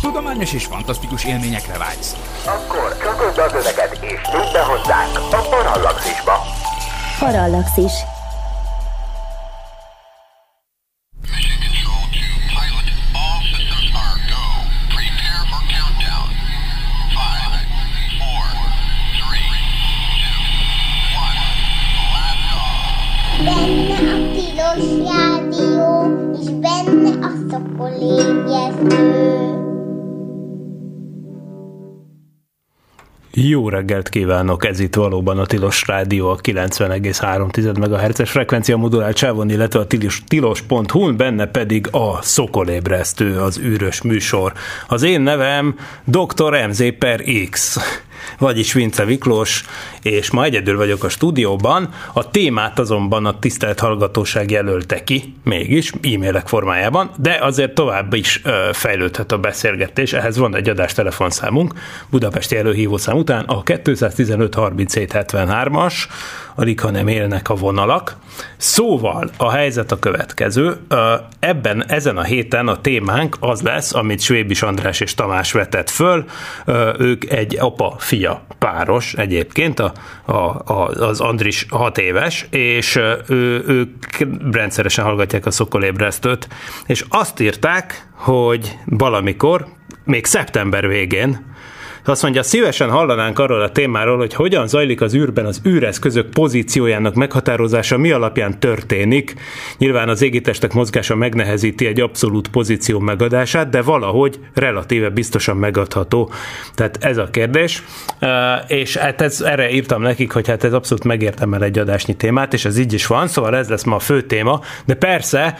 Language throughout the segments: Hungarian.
Tudományos és fantasztikus élményekre vágysz. Akkor csatold az öveket és nyudd be hozzánk a Parallaxisba. Parallaxis. Jó reggelt kívánok, ez itt valóban a Tilos Rádió, a 90,3 MHz-es frekvencia modulált sávon, illetve a tilos, tilos.hu, benne pedig a Szokolébresztő, az űrös műsor. Az én nevem Dr. MZ per X vagyis Vince Viklós, és ma egyedül vagyok a stúdióban. A témát azonban a tisztelt hallgatóság jelölte ki, mégis, e-mailek formájában, de azért tovább is ö, fejlődhet a beszélgetés. Ehhez van egy adás telefonszámunk, Budapesti előhívószám után a 215 37 73-as, alig ha nem élnek a vonalak. Szóval a helyzet a következő. Ebben, ezen a héten a témánk az lesz, amit Svébis András és Tamás vetett föl. Ők egy apa-fia páros egyébként, a, a, a, az Andris hat éves, és ő, ők rendszeresen hallgatják a szokolébresztőt, és azt írták, hogy valamikor, még szeptember végén, azt mondja, szívesen hallanánk arról a témáról, hogy hogyan zajlik az űrben az űreszközök pozíciójának meghatározása, mi alapján történik. Nyilván az égitestek mozgása megnehezíti egy abszolút pozíció megadását, de valahogy relatíve biztosan megadható. Tehát ez a kérdés. És hát ez, erre írtam nekik, hogy hát ez abszolút megértem egy adásnyi témát, és ez így is van, szóval ez lesz ma a fő téma, de persze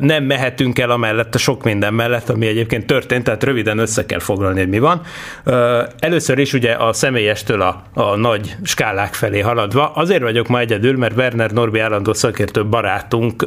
nem mehetünk el amellett a sok minden mellett, ami egyébként történt, tehát röviden össze kell foglalni, hogy mi van. Először is ugye a személyestől a, a nagy skálák felé haladva. Azért vagyok ma egyedül, mert Werner Norbi állandó szakértő barátunk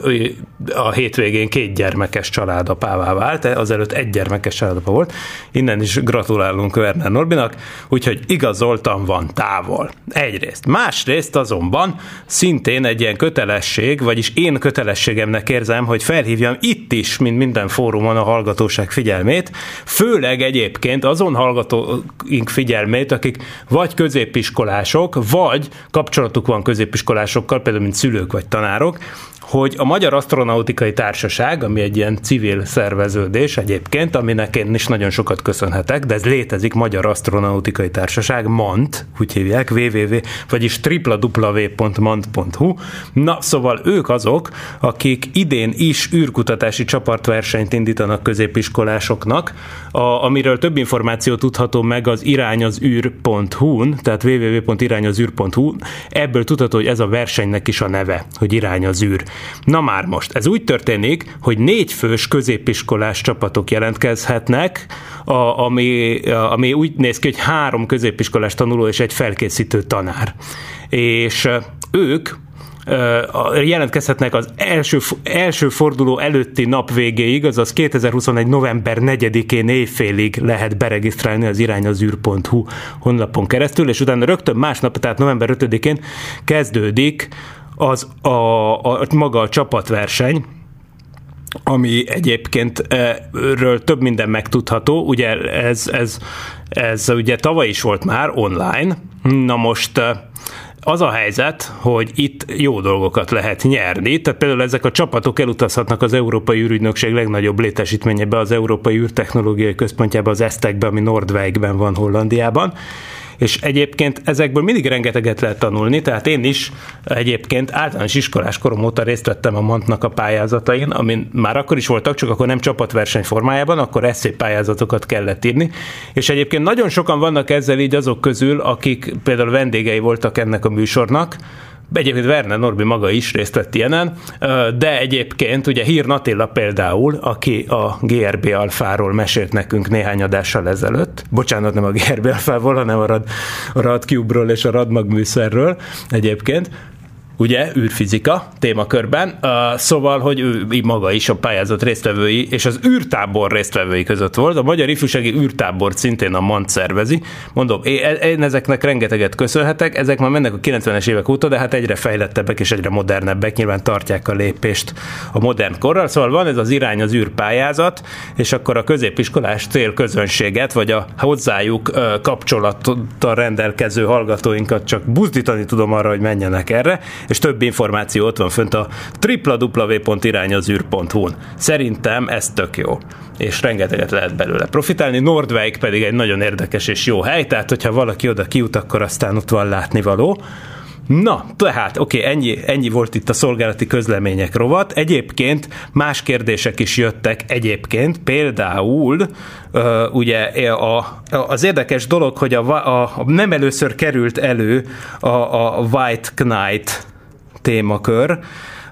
a hétvégén két gyermekes családapává vált, azelőtt egy gyermekes családapa volt. Innen is gratulálunk Werner Norbinak, úgyhogy igazoltan van távol. Egyrészt. Másrészt azonban szintén egy ilyen kötelesség, vagyis én kötelességemnek érzem, hogy felhívjam itt is, mint minden fórumon a hallgatóság figyelmét, főleg egyébként azon hallgató, figyelmét, akik vagy középiskolások, vagy kapcsolatuk van középiskolásokkal, például mint szülők vagy tanárok, hogy a Magyar Asztronautikai Társaság, ami egy ilyen civil szerveződés egyébként, aminek én is nagyon sokat köszönhetek, de ez létezik, Magyar Asztronautikai Társaság, MANT, úgy hívják, www, vagyis www.mant.hu. Na, szóval ők azok, akik idén is űrkutatási csapatversenyt indítanak középiskolásoknak, a, amiről több információ tudható meg az irányazűr.hu-n, tehát www.irányazűr.hu. Ebből tudható, hogy ez a versenynek is a neve, hogy irány az űr. Na már most, ez úgy történik, hogy négy fős középiskolás csapatok jelentkezhetnek, a, ami, a, ami úgy néz ki, hogy három középiskolás tanuló és egy felkészítő tanár. És ők jelentkezhetnek az első, első forduló előtti nap végéig, azaz 2021. november 4-én éjfélig lehet beregisztrálni az irányazűr.hu honlapon keresztül, és utána rögtön másnap, tehát november 5-én kezdődik az a, a, maga a csapatverseny, ami egyébként erről több minden megtudható, ugye ez, ez, ez ugye tavaly is volt már online, na most az a helyzet, hogy itt jó dolgokat lehet nyerni, tehát például ezek a csapatok elutazhatnak az Európai űrügynökség legnagyobb létesítményebe, az Európai űrtechnológiai központjába, az Esztekbe, ami Nordwijkben van Hollandiában, és egyébként ezekből mindig rengeteget lehet tanulni, tehát én is egyébként általános iskolás korom óta részt vettem a Mantnak a pályázatain, amin már akkor is voltak, csak akkor nem csapatverseny formájában, akkor pályázatokat kellett írni, és egyébként nagyon sokan vannak ezzel így azok közül, akik például vendégei voltak ennek a műsornak, Egyébként Werner Norbi maga is részt vett ilyenen, de egyébként ugye Hír Natilla például, aki a GRB alfáról mesélt nekünk néhány adással ezelőtt, bocsánat, nem a GRB alfáról, hanem a Rad, a Rad Cube-ról és a Radmag műszerről egyébként, ugye, űrfizika témakörben, uh, szóval, hogy ő maga is a pályázat résztvevői és az űrtábor résztvevői között volt. A Magyar Ifjúsági űrtábor szintén a MANT szervezi. Mondom, én, ezeknek rengeteget köszönhetek, ezek már mennek a 90-es évek óta, de hát egyre fejlettebbek és egyre modernebbek, nyilván tartják a lépést a modern korral. Szóval van ez az irány az űrpályázat, és akkor a középiskolás célközönséget, vagy a hozzájuk kapcsolattal rendelkező hallgatóinkat csak buzdítani tudom arra, hogy menjenek erre, és több információ ott van fönt a www.irányazűr.hu-n. Szerintem ez tök jó és rengeteget lehet belőle profitálni. Nordwijk pedig egy nagyon érdekes és jó hely, tehát hogyha valaki oda kijut, akkor aztán ott van látnivaló. Na, tehát, oké, okay, ennyi, ennyi volt itt a szolgálati közlemények rovat. Egyébként más kérdések is jöttek egyébként, például uh, ugye a, az érdekes dolog, hogy a, a, a nem először került elő a, a White Knight témakör,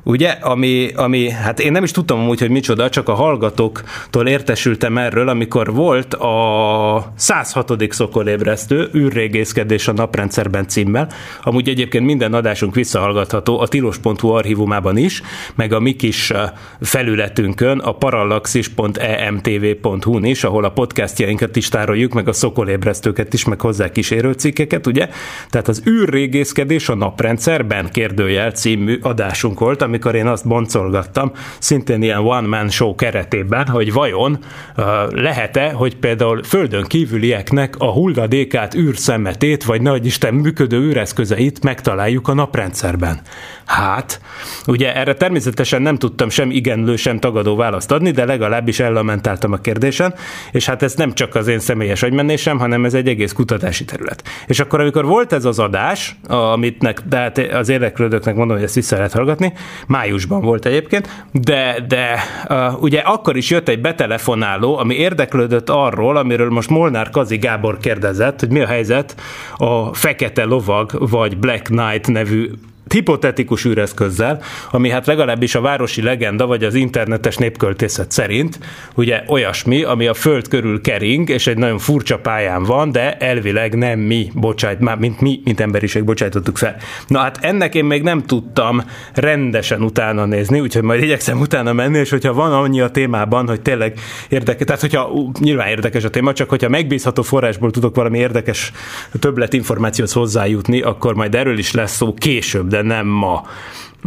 ugye, ami, ami, hát én nem is tudtam amúgy, hogy micsoda, csak a hallgatóktól értesültem erről, amikor volt a 106. szokolébresztő, űrrégészkedés a naprendszerben címmel, amúgy egyébként minden adásunk visszahallgatható a tilos.hu archívumában is, meg a mi kis felületünkön, a parallaxis.emtv.hu-n is, ahol a podcastjainkat is tároljuk, meg a szokolébresztőket is, meg hozzá kísérő cikkeket, ugye? Tehát az űrrégészkedés a naprendszerben kérdőjel című adásunk volt, amikor én azt boncolgattam, szintén ilyen one-man show keretében, hogy vajon uh, lehet-e, hogy például földön kívülieknek a hulladékát, űrszemetét, vagy nagy Isten működő űreszközeit megtaláljuk a naprendszerben. Hát, ugye erre természetesen nem tudtam sem igenlő, sem tagadó választ adni, de legalábbis ellamentáltam a kérdésen, és hát ez nem csak az én személyes agymennésem, hanem ez egy egész kutatási terület. És akkor, amikor volt ez az adás, amitnek, de hát az érdeklődőknek mondom, hogy ezt vissza lehet hallgatni, májusban volt egyébként, de, de uh, ugye akkor is jött egy betelefonáló, ami érdeklődött arról, amiről most Molnár Kazi Gábor kérdezett, hogy mi a helyzet a Fekete Lovag vagy Black Knight nevű hipotetikus űreszközzel, ami hát legalábbis a városi legenda, vagy az internetes népköltészet szerint, ugye olyasmi, ami a föld körül kering, és egy nagyon furcsa pályán van, de elvileg nem mi, bocsájt, már mint mi, mint emberiség bocsájtottuk fel. Na hát ennek én még nem tudtam rendesen utána nézni, úgyhogy majd igyekszem utána menni, és hogyha van annyi a témában, hogy tényleg érdekes, tehát hogyha nyilván érdekes a téma, csak hogyha megbízható forrásból tudok valami érdekes többlet információt hozzájutni, akkor majd erről is lesz szó később, de nem ma.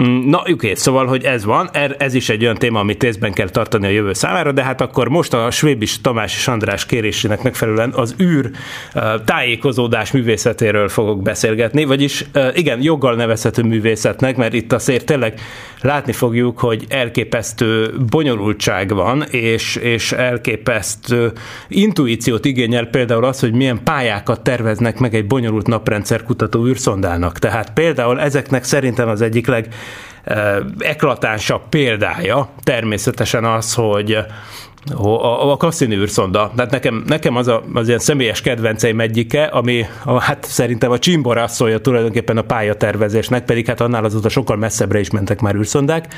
Mm, na, oké, szóval, hogy ez van, er, ez is egy olyan téma, amit észben kell tartani a jövő számára, de hát akkor most a Svébis Tamás és András kérésének megfelelően az űr tájékozódás művészetéről fogok beszélgetni, vagyis igen, joggal nevezhető művészetnek, mert itt azért tényleg látni fogjuk, hogy elképesztő bonyolultság van, és, és elképesztő intuíciót igényel például az, hogy milyen pályákat terveznek meg egy bonyolult naprendszer kutató űrszondának. Tehát például ezeknek szerintem az egyik leg eklatánsabb példája természetesen az, hogy a, a Cassini űrszonda. Tehát nekem, nekem az, a, az ilyen személyes kedvenceim egyike, ami a, hát szerintem a csimborasszolja tulajdonképpen a pályatervezésnek, pedig hát annál azóta sokkal messzebbre is mentek már űrszondák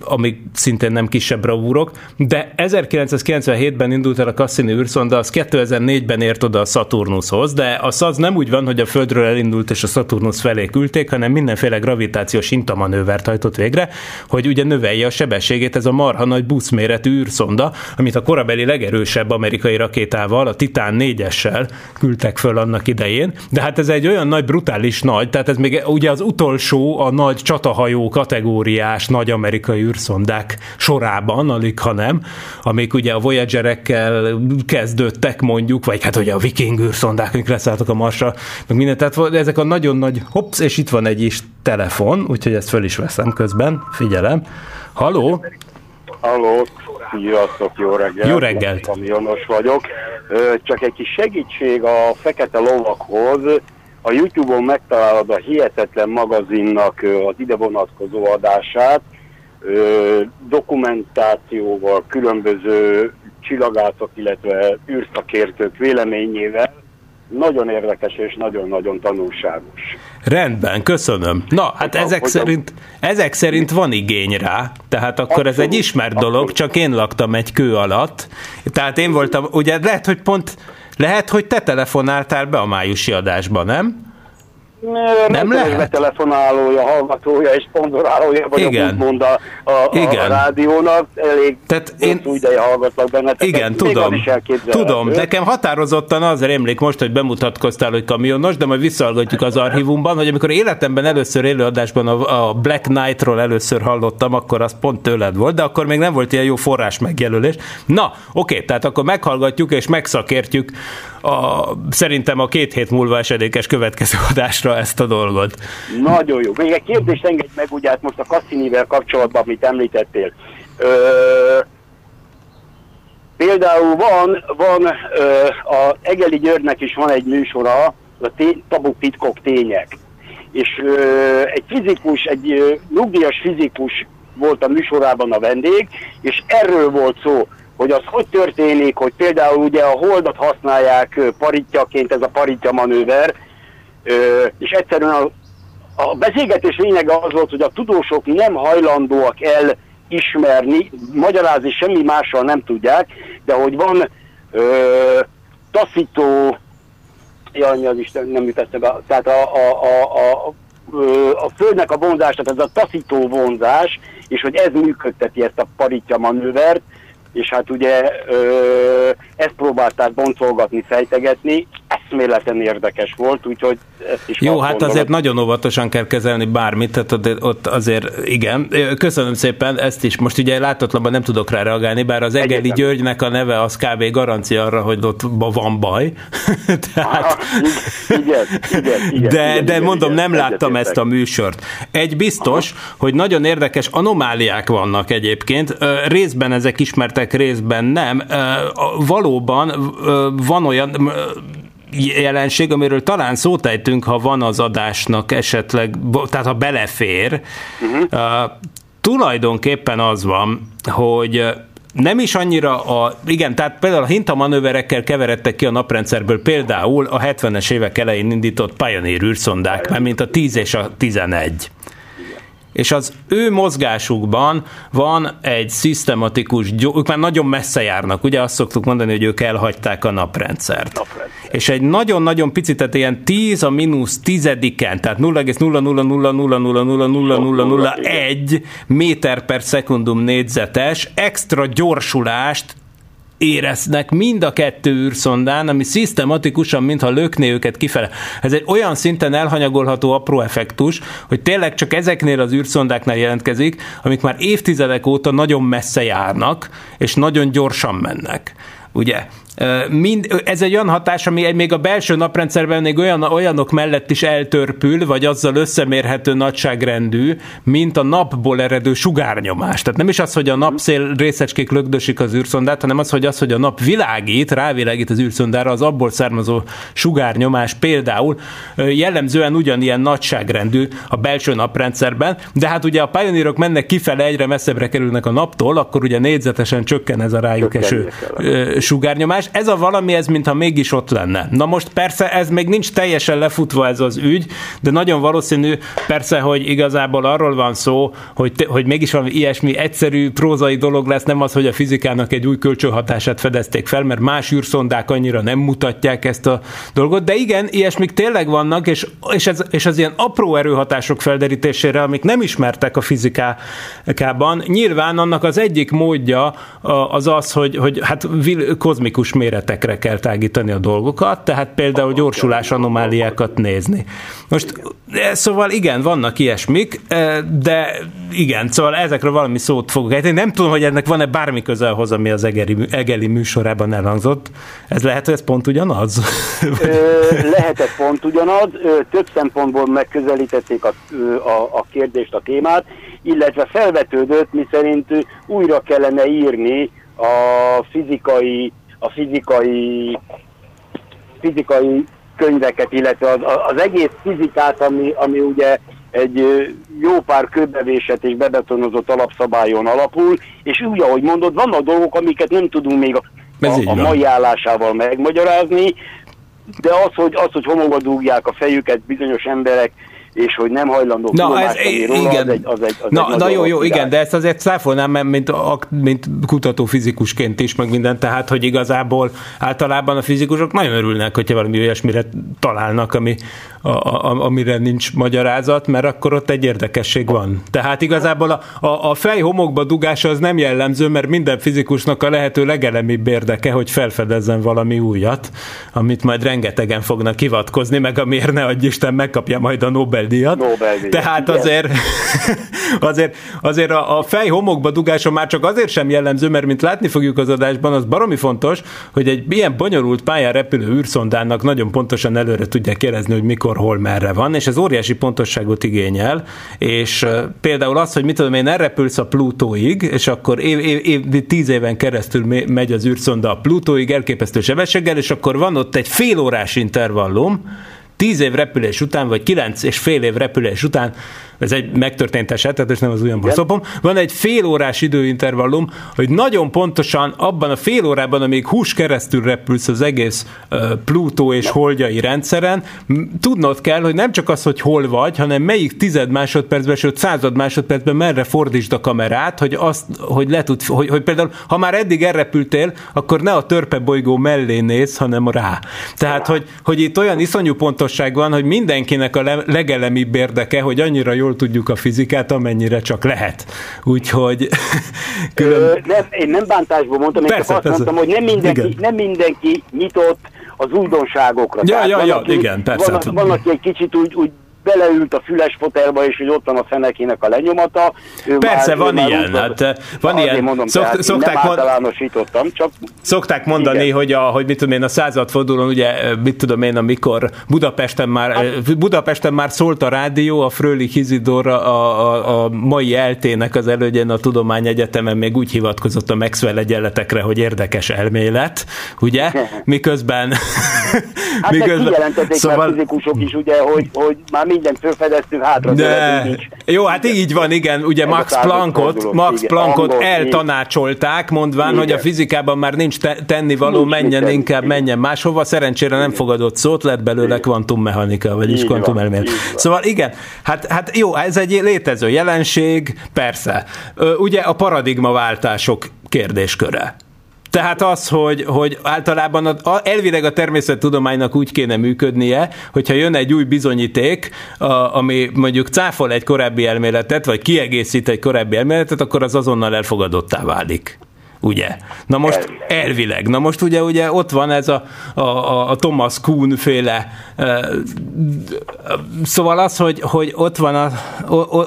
amik szintén nem kisebb bravúrok, de 1997-ben indult el a Cassini űrszonda, az 2004-ben ért oda a Saturnushoz, de a az nem úgy van, hogy a Földről elindult és a Saturnus felé küldték, hanem mindenféle gravitációs intamanővert hajtott végre, hogy ugye növelje a sebességét ez a marha nagy buszméretű űrszonda, amit a korabeli legerősebb amerikai rakétával, a Titán 4-essel küldtek föl annak idején, de hát ez egy olyan nagy, brutális nagy, tehát ez még ugye az utolsó a nagy csatahajó kategóriás nagy amerikai űrszondák sorában, alig ha nem, amik ugye a Voyagerekkel kezdődtek mondjuk, vagy hát ugye a viking űrszondák, amik leszálltak a Marsra, meg minden, tehát ezek a nagyon nagy, hops, és itt van egy is telefon, úgyhogy ezt föl is veszem közben, figyelem. Haló? Halló, sziasztok, jó reggelt. Jó reggelt. Kamionos vagyok. Csak egy kis segítség a Fekete Lovakhoz. A Youtube-on megtalálod a Hihetetlen magazinnak az ide vonatkozó adását, dokumentációval, különböző csillagászok, illetve űrszakértők véleményével. Nagyon érdekes és nagyon-nagyon tanulságos. Rendben, köszönöm. Na, hát Hogy a- ezek a- szerint, ezek szerint van igény rá, tehát akkor ez egy Abszolút, ismert dolog, abszolút. csak én laktam egy kő alatt. Tehát én voltam, ugye lehet, hogy pont, lehet, hogy te telefonáltál be a májusi adásba, nem? Nem lehet? telefonálója, hallgatója és szponzorálója vagyok, Igen. úgymond a, a, Igen. a rádiónak. Elég Tehát én- ideje hallgatlak benneteket. Igen, Még tudom. is. Tudom, nekem határozottan az rémlik most, hogy bemutatkoztál, hogy kamionos, de majd visszahallgatjuk az archívumban, hogy amikor életemben először élőadásban a, a Black Knight-ról először hallottam, akkor az pont tőled volt, de akkor még nem volt ilyen jó forrás megjelölés. Na, oké, tehát akkor meghallgatjuk és megszakértjük a, szerintem a két hét múlva esedékes következő adásra ezt a dolgot. Nagyon jó. Még egy kérdést engedj meg, ugye hát most a Cassinivel kapcsolatban, amit említettél. Ö, például van, van ö, a Egeli Györgynek is van egy műsora, a té- tabuk titkok tények. És ö, egy fizikus, egy ö, nyugdíjas fizikus volt a műsorában a vendég, és erről volt szó, hogy az hogy történik, hogy például ugye a holdat használják paritjaként, ez a paritja manőver, és egyszerűen a, a beszélgetés lényege az volt, hogy a tudósok nem hajlandóak elismerni, magyarázni semmi mással nem tudják, de hogy van ö, taszító, jaj, az Isten, nem jut eszembe, tehát a, a, a, a, a Földnek a vonzás, tehát ez a taszító vonzás, és hogy ez működteti ezt a paritja manővert, és hát ugye ö, ezt próbálták boncolgatni, fejtegetni, eszméleten érdekes volt, úgyhogy ezt is Jó, hát gondolom. azért nagyon óvatosan kell kezelni bármit, tehát ott, azért igen. Köszönöm szépen, ezt is most ugye látatlanban nem tudok rá reagálni, bár az Egeli. Györgynek a neve az kb. garancia arra, hogy ott van baj. Tehát, Ah, igen, igen, igen, de, igen, de igen, mondom, igen, nem láttam egyetértek. ezt a műsort. Egy biztos, hogy nagyon érdekes anomáliák vannak egyébként. Részben ezek ismertek, részben nem. Valóban van olyan jelenség, amiről talán szót ejtünk, ha van az adásnak esetleg, tehát ha belefér. Uh-huh. Tulajdonképpen az van, hogy ö, nem is annyira a, igen, tehát például a hintamanőverekkel keveredtek ki a naprendszerből például a 70-es évek elején indított Pioneer űrszondák, mert mint a 10 és a 11 és az ő mozgásukban van egy szisztematikus, ők már nagyon messze járnak, ugye azt szoktuk mondani, hogy ők elhagyták a naprendszert. Naprendszer. És egy nagyon-nagyon picit, tehát ilyen 10 a mínusz tizediken, tehát 0,000000001 méter per szekundum négyzetes extra gyorsulást éreznek mind a kettő űrszondán, ami szisztematikusan, mintha lökné őket kifele. Ez egy olyan szinten elhanyagolható apró effektus, hogy tényleg csak ezeknél az űrszondáknál jelentkezik, amik már évtizedek óta nagyon messze járnak, és nagyon gyorsan mennek. Ugye? Mind, ez egy olyan hatás, ami még a belső naprendszerben még olyan, olyanok mellett is eltörpül, vagy azzal összemérhető nagyságrendű, mint a napból eredő sugárnyomás. Tehát nem is az, hogy a napszél részecskék lögdösik az űrszondát, hanem az, hogy az, hogy a nap világít, rávilágít az űrszondára, az abból származó sugárnyomás például jellemzően ugyanilyen nagyságrendű a belső naprendszerben, de hát ugye a pioneerok mennek kifele, egyre messzebbre kerülnek a naptól, akkor ugye négyzetesen csökken ez a rájuk eső Csökkennie sugárnyomás. Ez a valami, ez mintha mégis ott lenne. Na most persze ez még nincs teljesen lefutva ez az ügy, de nagyon valószínű persze, hogy igazából arról van szó, hogy, hogy mégis valami ilyesmi egyszerű prózai dolog lesz, nem az, hogy a fizikának egy új kölcsönhatását fedezték fel, mert más űrszondák annyira nem mutatják ezt a dolgot, de igen, ilyesmik tényleg vannak, és, és, ez, és az ilyen apró erőhatások felderítésére, amik nem ismertek a fizikában, nyilván annak az egyik módja az az, hogy, hogy hát vil- kozmikus méretekre kell tágítani a dolgokat, tehát például gyorsulás anomáliákat nézni. Most eh, szóval igen, vannak ilyesmik, eh, de igen, szóval ezekről valami szót fogok ejteni. Nem tudom, hogy ennek van-e bármi köze ahhoz, ami az Egeri, Egeli műsorában elhangzott. Ez lehet, hogy ez pont ugyanaz? Ö, lehetett pont ugyanaz, több szempontból megközelítették a, a, a kérdést, a témát, illetve felvetődött, miszerint ö, újra kellene írni a fizikai, a fizikai, fizikai könyveket, illetve az, az egész fizikát, ami, ami ugye egy jó pár kőbevésett és bebetonozott alapszabályon alapul, és úgy, ahogy mondod, vannak dolgok, amiket nem tudunk még a, a, a mai állásával megmagyarázni, de az, hogy, az, hogy homokba dugják a fejüket bizonyos emberek, és hogy nem hajlandók Na, ez, róla, igen. az egy, az egy, az na, egy na jó, jó, igen, de ezt azért száfolnám, mert mint, mint kutató fizikusként is, meg minden, tehát, hogy igazából általában a fizikusok nagyon örülnek, hogyha valami olyasmire találnak, ami, a, a, amire nincs magyarázat, mert akkor ott egy érdekesség van. Tehát igazából a, a, a fej homokba dugása az nem jellemző, mert minden fizikusnak a lehető legelemibb érdeke, hogy felfedezzen valami újat, amit majd rengetegen fognak hivatkozni, meg amiért ne adj Isten megkapja majd a Nobel-díjat. Nobel-díjat, Tehát igen. azért, azért, azért a, a fej homokba dugása már csak azért sem jellemző, mert mint látni fogjuk az adásban, az baromi fontos, hogy egy ilyen bonyolult pályán repülő űrszondának nagyon pontosan előre tudják jelezni, hogy mikor, hol, merre van, és ez óriási pontosságot igényel, és például az, hogy mit tudom én, elrepülsz a Plutóig, és akkor év, év, év, tíz éven keresztül megy az űrszonda a Plutóig elképesztő sebességgel, és akkor van ott egy fél órás intervallum, tíz év repülés után, vagy kilenc és fél év repülés után, ez egy megtörtént eset, tehát ez nem az újamból szopom, van egy fél órás időintervallum, hogy nagyon pontosan abban a fél órában, amíg hús keresztül repülsz az egész uh, Plutó és holdjai rendszeren, tudnod kell, hogy nem csak az, hogy hol vagy, hanem melyik tized másodpercben, sőt század másodpercben merre fordítsd a kamerát, hogy azt, hogy le tud, hogy, hogy például, ha már eddig elrepültél, akkor ne a törpe bolygó mellé néz, hanem rá. Tehát, hogy, hogy itt olyan iszonyú pontosság van, hogy mindenkinek a le- legelemibb érdeke, hogy annyira jól tudjuk a fizikát, amennyire csak lehet. Úgyhogy külön... Ö, nem, én nem bántásból mondtam, én Persze, csak azt persze. mondtam, hogy nem mindenki, Igen. nem mindenki nyitott az újdonságokra. Ja, Tehát ja, ja, aki- igen, persze. Van, van, aki egy kicsit úgy, úgy beleült a füles fotelba, és hogy ott van a fenekének a lenyomata. Ő Persze, már, van már ilyen, van- hát, eh, van ilyen. Mondom, Szokt- tehát szokták nem mond- általánosítottam, csak Szokták mondani, Igen. hogy, a, hogy mit tudom én, a századfordulón, ugye, mit tudom én, amikor Budapesten már, Hát- Budapesten már szólt a rádió, a Frölich Izidor a, a, a mai eltének az elődjén a Tudományegyetemen még úgy hivatkozott a Maxwell egyenletekre, hogy érdekes elmélet, ugye? Miközben... hát miközben, szóval... már fizikusok is, ugye, hogy, hogy már mindent felfedeztünk, hátra nincs. jó, hát így van, igen, ugye Ez Max Planckot, Max igen, Planckot angol, eltanácsolták, mondván, Igen. hogy a fizikában már nincs te- tennivaló, Nincs menjen tenni. inkább, menjen máshova, szerencsére nem fogadott szót, lett belőle kvantummechanika, vagyis kvantumelmélet. Szóval igen, hát, hát jó, ez egy létező jelenség, persze. Ugye a paradigmaváltások kérdésköre. Tehát az, hogy, hogy általában a, a, elvileg a természettudománynak úgy kéne működnie, hogyha jön egy új bizonyíték, a, ami mondjuk cáfol egy korábbi elméletet, vagy kiegészít egy korábbi elméletet, akkor az azonnal elfogadottá válik. Ugye? Na most elvileg. elvileg. Na most ugye, ugye ott van ez a, a, a- Thomas Kuhn féle szóval az, hogy, hogy ott van a,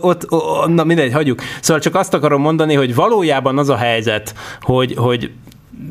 ott, na mindegy, hagyjuk. Szóval csak azt akarom mondani, hogy valójában az a helyzet, hogy, hogy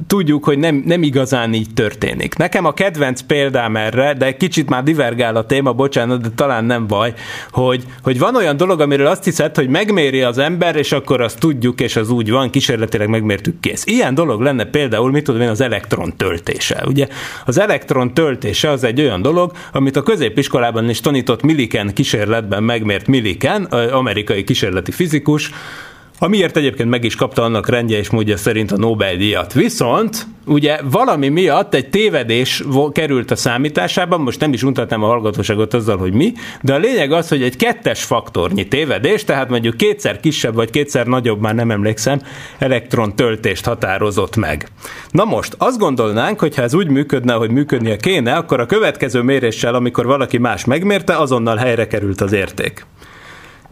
tudjuk, hogy nem, nem igazán így történik. Nekem a kedvenc példám erre, de kicsit már divergál a téma, bocsánat, de talán nem baj, hogy, hogy van olyan dolog, amiről azt hiszed, hogy megméri az ember, és akkor azt tudjuk, és az úgy van, kísérletileg megmértük, kész. Ilyen dolog lenne például, mit tudom én, az elektron töltése. Ugye az elektron töltése az egy olyan dolog, amit a középiskolában is tanított Milliken kísérletben megmért Milliken, amerikai kísérleti fizikus, Amiért egyébként meg is kapta annak rendje és módja szerint a Nobel-díjat. Viszont ugye valami miatt egy tévedés került a számításában, most nem is untatnám a hallgatóságot azzal, hogy mi, de a lényeg az, hogy egy kettes faktornyi tévedés, tehát mondjuk kétszer kisebb vagy kétszer nagyobb, már nem emlékszem, elektron töltést határozott meg. Na most, azt gondolnánk, hogy ha ez úgy működne, hogy működnie kéne, akkor a következő méréssel, amikor valaki más megmérte, azonnal helyre került az érték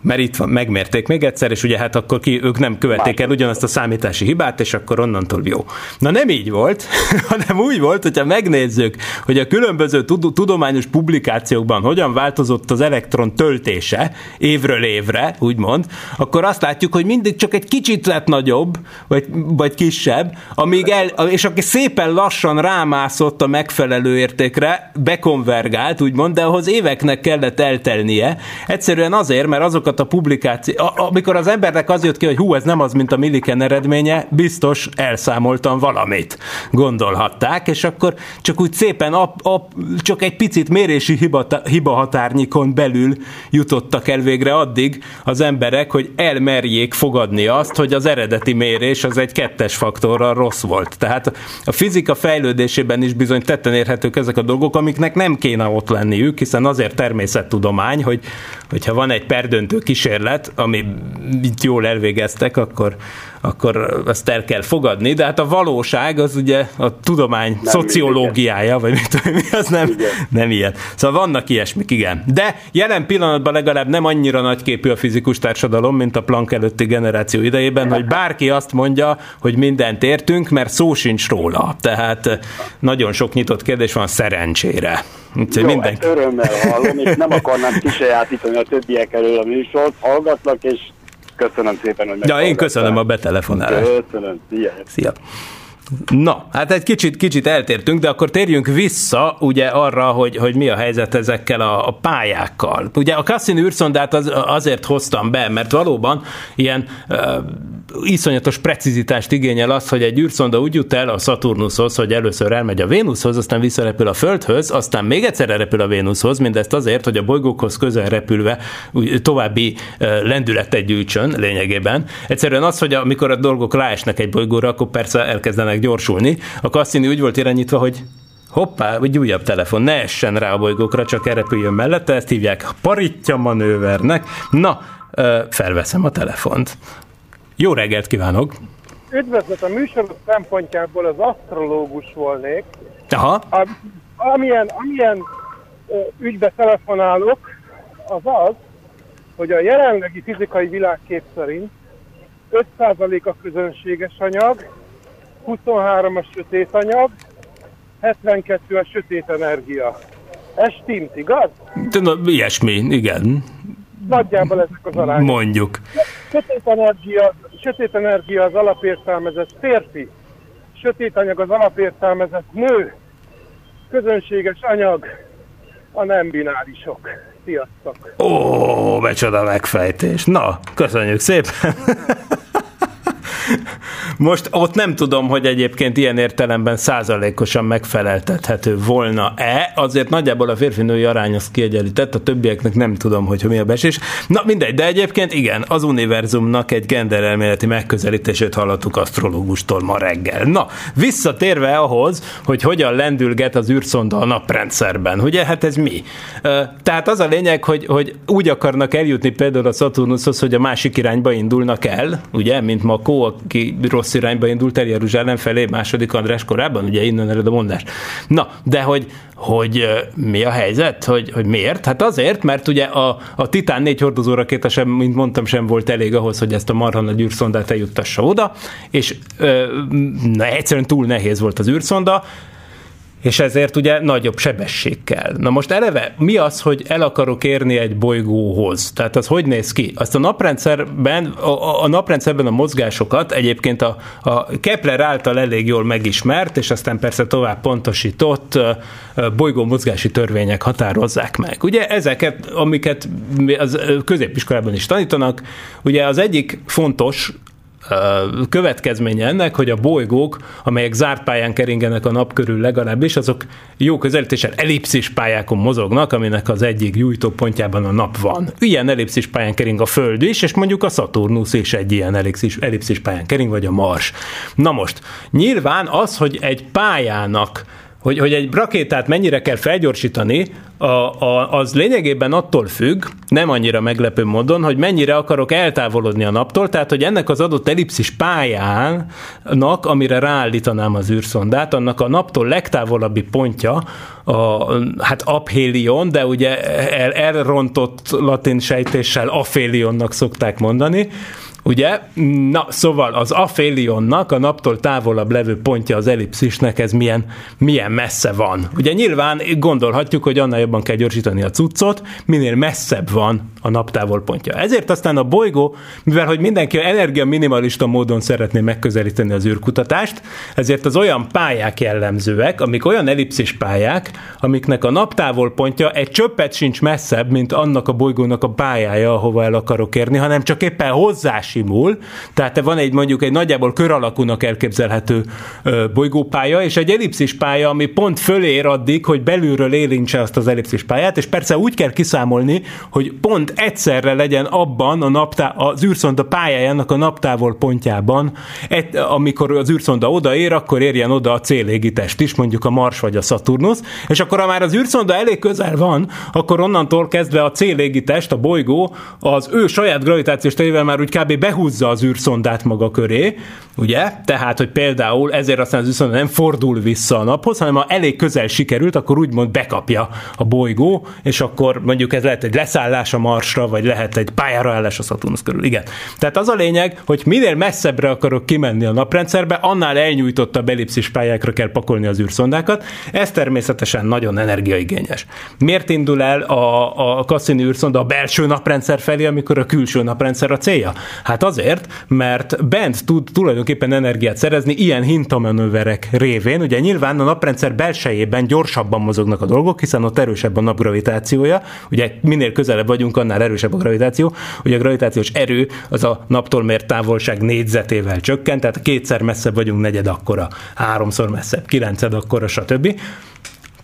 mert itt van, megmérték még egyszer, és ugye hát akkor ki, ők nem követték el ugyanazt a számítási hibát, és akkor onnantól jó. Na nem így volt, hanem úgy volt, hogyha megnézzük, hogy a különböző tud- tudományos publikációkban hogyan változott az elektron töltése évről évre, úgymond, akkor azt látjuk, hogy mindig csak egy kicsit lett nagyobb, vagy, vagy kisebb, amíg el, és aki szépen lassan rámászott a megfelelő értékre, bekonvergált, úgymond, de ahhoz éveknek kellett eltelnie. Egyszerűen azért, mert azokat a publikáció, a- amikor az embernek az jött ki, hogy hú, ez nem az, mint a Milliken eredménye, biztos elszámoltam valamit, gondolhatták, és akkor csak úgy szépen ap, ap, csak egy picit mérési hiba, hiba határnyikon belül jutottak el végre addig az emberek, hogy elmerjék fogadni azt, hogy az eredeti mérés az egy kettes faktorral rossz volt. Tehát a fizika fejlődésében is bizony tetten érhetők ezek a dolgok, amiknek nem kéne ott lenniük, hiszen azért természettudomány, hogy hogyha van egy perdöntő kísérlet, ami itt jól elvégeztek, akkor, akkor azt el kell fogadni, de hát a valóság az ugye a tudomány nem szociológiája, vagy mit tudom, az nem, nem ilyen. Szóval vannak ilyesmik, igen. De jelen pillanatban legalább nem annyira nagyképű a fizikus társadalom, mint a Planck előtti generáció idejében, hogy bárki azt mondja, hogy mindent értünk, mert szó sincs róla. Tehát nagyon sok nyitott kérdés van szerencsére. Úgyhogy Jó, mindenki... örömmel hallom, és nem akarnám kisajátítani a többiek elől a műsort, hallgatlak, és köszönöm szépen, hogy Ja, én köszönöm a betelefonálást. Köszönöm, szia. Szia. Na, hát egy kicsit, kicsit eltértünk, de akkor térjünk vissza ugye arra, hogy, hogy mi a helyzet ezekkel a, a pályákkal. Ugye a Cassini űrszondát az, azért hoztam be, mert valóban ilyen uh, iszonyatos precizitást igényel az, hogy egy űrszonda úgy jut el a Saturnushoz, hogy először elmegy a Vénuszhoz, aztán visszarepül a Földhöz, aztán még egyszer repül a Vénuszhoz, mindezt azért, hogy a bolygókhoz közel repülve további lendületet gyűjtsön lényegében. Egyszerűen az, hogy amikor a dolgok ráesnek egy bolygóra, akkor persze elkezdenek gyorsulni. A Cassini úgy volt irányítva, hogy hoppá, egy újabb telefon, ne essen rá a bolygókra, csak repüljön mellette, ezt hívják paritja manővernek. Na, felveszem a telefont. Jó reggelt kívánok! Üdvözlet a műsor szempontjából az asztrológus volnék. Aha. A, amilyen, amilyen ügybe telefonálok, az az, hogy a jelenlegi fizikai világkép szerint 5% a közönséges anyag, 23% a sötét anyag, 72 a sötét energia. Ez stimmt, igaz? De, na, ilyesmi, igen. Nagyjából ezek az arányok. Mondjuk. Sötét energia, sötét energia az alapértelmezett férfi, sötét anyag az alapértelmezett nő, közönséges anyag a nem binárisok. Sziasztok! Ó, becsoda megfejtés. Na, köszönjük szépen! Most ott nem tudom, hogy egyébként ilyen értelemben százalékosan megfeleltethető volna-e, azért nagyjából a férfi-női arány az kiegyenlített, a többieknek nem tudom, hogy mi a besés. Na mindegy, de egyébként igen, az univerzumnak egy genderelméleti megközelítését hallottuk asztrológustól ma reggel. Na, visszatérve ahhoz, hogy hogyan lendülget az űrszonda a naprendszerben, ugye, hát ez mi? Tehát az a lényeg, hogy, hogy úgy akarnak eljutni például a Saturnushoz, hogy a másik irányba indulnak el, ugye, mint Makó, aki rossz irányba indult el Jeruzsálem felé második András korában, ugye innen ered a mondás. Na, de hogy, hogy mi a helyzet, hogy, hogy miért? Hát azért, mert ugye a, a Titán négy hordozó rakéta sem, mint mondtam, sem volt elég ahhoz, hogy ezt a marha nagy eljuttassa oda, és na, egyszerűen túl nehéz volt az űrszonda, és ezért ugye nagyobb sebesség kell. Na most eleve mi az, hogy el akarok érni egy bolygóhoz? Tehát az hogy néz ki? Azt a naprendszerben, a, a naprendszerben a mozgásokat egyébként a, a Kepler által elég jól megismert, és aztán persze tovább pontosított bolygó mozgási törvények határozzák meg. Ugye ezeket, amiket az középiskolában is tanítanak, ugye az egyik fontos következménye ennek, hogy a bolygók, amelyek zárt pályán keringenek a nap körül legalábbis, azok jó közelítéssel ellipszis pályákon mozognak, aminek az egyik gyújtópontjában a nap van. Ilyen ellipszis pályán kering a Föld is, és mondjuk a Saturnus is egy ilyen ellipszis, ellipszis pályán kering, vagy a Mars. Na most, nyilván az, hogy egy pályának hogy, hogy egy rakétát mennyire kell felgyorsítani, a, a, az lényegében attól függ, nem annyira meglepő módon, hogy mennyire akarok eltávolodni a naptól, tehát hogy ennek az adott ellipszis pályának, amire ráállítanám az űrszondát, annak a naptól legtávolabbi pontja, a, hát aphelion, de ugye el, elrontott latin sejtéssel afélionnak szokták mondani, Ugye? Na, szóval az afélionnak a naptól távolabb levő pontja az ellipszisnek, ez milyen, milyen messze van. Ugye nyilván gondolhatjuk, hogy annál jobban kell gyorsítani a cuccot, minél messzebb van a naptávol pontja. Ezért aztán a bolygó, mivel hogy mindenki energia minimalista módon szeretné megközelíteni az űrkutatást, ezért az olyan pályák jellemzőek, amik olyan ellipszis pályák, amiknek a naptávol pontja egy csöppet sincs messzebb, mint annak a bolygónak a pályája, ahova el akarok érni, hanem csak éppen hozzásimul. Tehát van egy mondjuk egy nagyjából kör alakúnak elképzelhető bolygópálya, és egy ellipszis pálya, ami pont fölér addig, hogy belülről érintse azt az ellipszis pályát, és persze úgy kell kiszámolni, hogy pont egyszerre legyen abban a naptá, az űrszonda pályájának a naptávol pontjában, egy, amikor az űrszonda odaér, akkor érjen oda a célégitest is, mondjuk a Mars vagy a Saturnus, és akkor ha már az űrszonda elég közel van, akkor onnantól kezdve a célégitest, a bolygó az ő saját gravitációs terével már úgy kb. Behúzza az űrszondát maga köré, ugye? Tehát, hogy például ezért aztán az űrszonda nem fordul vissza a naphoz, hanem ha elég közel sikerült, akkor úgymond bekapja a bolygó, és akkor mondjuk ez lehet egy leszállás a Marsra, vagy lehet egy pályára állás a Saturnus körül. Igen. Tehát az a lényeg, hogy minél messzebbre akarok kimenni a naprendszerbe, annál elnyújtottabb ellipszis pályákra kell pakolni az űrszondákat. Ez természetesen nagyon energiaigényes. Miért indul el a, a Cassini űrszonda a belső naprendszer felé, amikor a külső naprendszer a célja? Hát azért, mert bent tud tulajdonképpen energiát szerezni ilyen hintamanőverek révén. Ugye nyilván a naprendszer belsejében gyorsabban mozognak a dolgok, hiszen ott erősebb a napgravitációja. Ugye minél közelebb vagyunk, annál erősebb a gravitáció. Ugye a gravitációs erő az a naptól mért távolság négyzetével csökkent, tehát kétszer messzebb vagyunk, negyed akkora, háromszor messzebb, kilenced akkora, stb.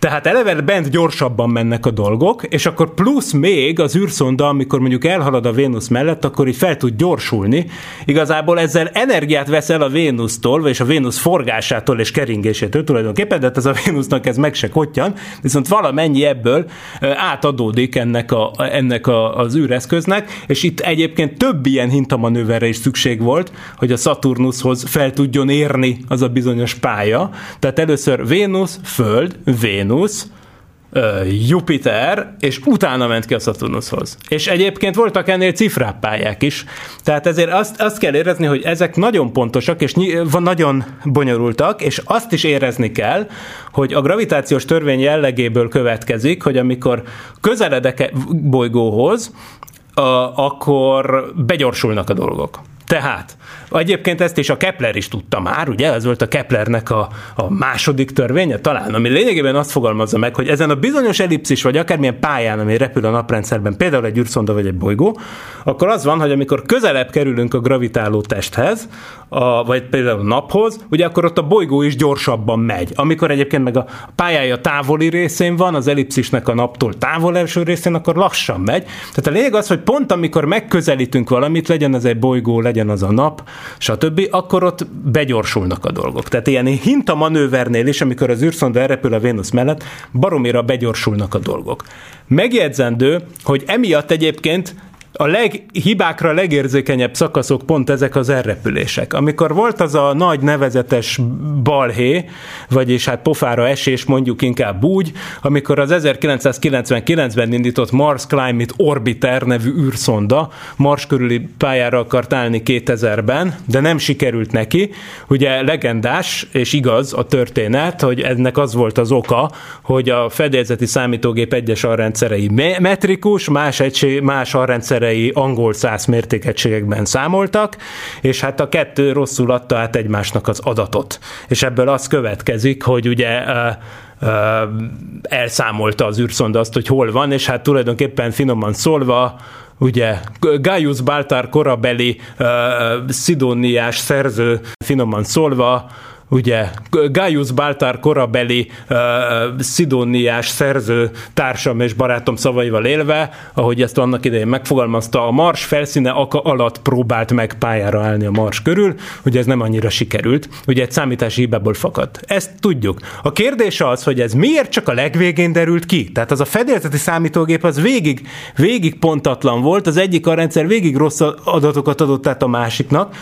Tehát eleve bent gyorsabban mennek a dolgok, és akkor plusz még az űrszonda, amikor mondjuk elhalad a Vénusz mellett, akkor így fel tud gyorsulni. Igazából ezzel energiát vesz el a Vénusztól, és a Vénusz forgásától és keringésétől tulajdonképpen, de hát ez a Vénusznak ez meg se kottyan, viszont valamennyi ebből átadódik ennek, a, ennek a, az űreszköznek, és itt egyébként több ilyen hintamanőverre is szükség volt, hogy a Saturnushoz fel tudjon érni az a bizonyos pálya. Tehát először Vénusz, Föld, Vénusz, Venus, Jupiter, és utána ment ki a Saturnushoz. És egyébként voltak ennél cifrább pályák is. Tehát ezért azt, azt kell érezni, hogy ezek nagyon pontosak, és nagyon bonyolultak, és azt is érezni kell, hogy a gravitációs törvény jellegéből következik, hogy amikor közeledek bolygóhoz, akkor begyorsulnak a dolgok. Tehát, egyébként ezt is a Kepler is tudta már, ugye, ez volt a Keplernek a, a második törvénye talán, ami lényegében azt fogalmazza meg, hogy ezen a bizonyos ellipszis, vagy akármilyen pályán, ami repül a naprendszerben, például egy űrszonda vagy egy bolygó, akkor az van, hogy amikor közelebb kerülünk a gravitáló testhez, a, vagy például a naphoz, ugye akkor ott a bolygó is gyorsabban megy. Amikor egyébként meg a pályája távoli részén van, az ellipszisnek a naptól távol első részén, akkor lassan megy. Tehát a lényeg az, hogy pont amikor megközelítünk valamit, legyen ez egy bolygó, legyen az a nap, stb., akkor ott begyorsulnak a dolgok. Tehát ilyen hinta manővernél is, amikor az űrszonda elrepül a Vénusz mellett, baromira begyorsulnak a dolgok. Megjegyzendő, hogy emiatt egyébként a leghibákra legérzékenyebb szakaszok pont ezek az elrepülések. Amikor volt az a nagy nevezetes balhé, vagyis hát pofára esés mondjuk inkább úgy, amikor az 1999-ben indított Mars Climate Orbiter nevű űrszonda Mars körüli pályára akart állni 2000-ben, de nem sikerült neki. Ugye legendás és igaz a történet, hogy ennek az volt az oka, hogy a fedélzeti számítógép egyes alrendszerei metrikus, más, egység, más alrendszer rendszerei angol száz mértékegységekben számoltak, és hát a kettő rosszul adta át egymásnak az adatot. És ebből az következik, hogy ugye elszámolta az űrszonda azt, hogy hol van, és hát tulajdonképpen finoman szólva ugye Gaius Baltar korabeli uh, szidóniás szerző finoman szólva ugye Gaius Baltar korabeli uh, szidóniás szerző társam és barátom szavaival élve, ahogy ezt annak idején megfogalmazta, a Mars felszíne alatt próbált meg pályára állni a Mars körül, ugye ez nem annyira sikerült, ugye egy számítási hibából fakadt. Ezt tudjuk. A kérdés az, hogy ez miért csak a legvégén derült ki? Tehát az a fedélzeti számítógép az végig, végig pontatlan volt, az egyik a rendszer végig rossz adatokat adott át a másiknak,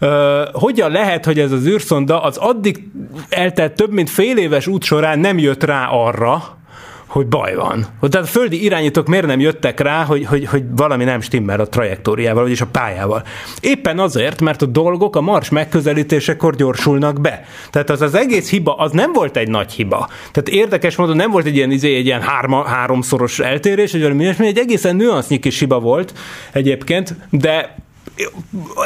Uh, hogyan lehet, hogy ez az űrszonda az addig eltelt több mint fél éves út során nem jött rá arra, hogy baj van. Tehát a földi irányítók miért nem jöttek rá, hogy, hogy, hogy valami nem stimmel a trajektóriával, vagyis a pályával. Éppen azért, mert a dolgok a Mars megközelítésekor gyorsulnak be. Tehát az az egész hiba, az nem volt egy nagy hiba. Tehát érdekes módon nem volt egy ilyen, izé, egy ilyen hárma, háromszoros eltérés, vagy valami egy egészen nüansznyi kis hiba volt egyébként, de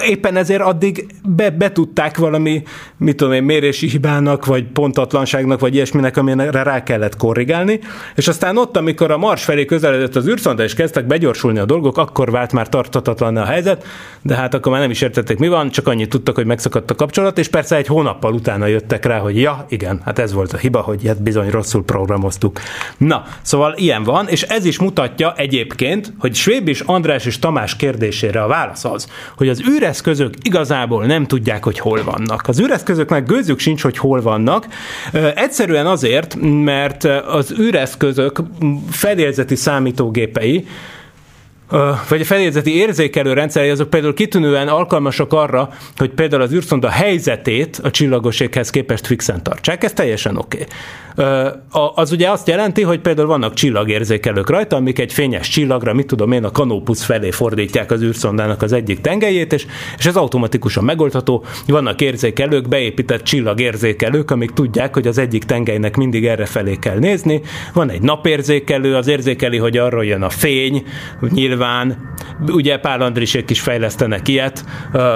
éppen ezért addig be, betudták valami, mit tudom én, mérési hibának, vagy pontatlanságnak, vagy ilyesminek, amire rá kellett korrigálni, és aztán ott, amikor a Mars felé közeledett az űrszonda, és kezdtek begyorsulni a dolgok, akkor vált már tartatatlan a helyzet, de hát akkor már nem is értették, mi van, csak annyit tudtak, hogy megszakadt a kapcsolat, és persze egy hónappal utána jöttek rá, hogy ja, igen, hát ez volt a hiba, hogy ilyet bizony rosszul programoztuk. Na, szóval ilyen van, és ez is mutatja egyébként, hogy Svéb és András és Tamás kérdésére a válasz az, hogy az űreszközök igazából nem tudják, hogy hol vannak. Az űreszközöknek gőzük sincs, hogy hol vannak. Egyszerűen azért, mert az űreszközök felérzeti számítógépei vagy a felérzeti érzékelő rendszerei azok például kitűnően alkalmasak arra, hogy például az űrszonda helyzetét a csillagoséghez képest fixen tartsák. Ez teljesen oké. Okay. Az ugye azt jelenti, hogy például vannak csillagérzékelők rajta, amik egy fényes csillagra, mit tudom én, a kanópusz felé fordítják az űrszondának az egyik tengelyét, és, és ez automatikusan megoldható. Vannak érzékelők, beépített csillagérzékelők, amik tudják, hogy az egyik tengelynek mindig erre felé kell nézni. Van egy napérzékelő, az érzékeli, hogy arról jön a fény, nyilván. Ugye Pál Andrisék is fejlesztenek ilyet,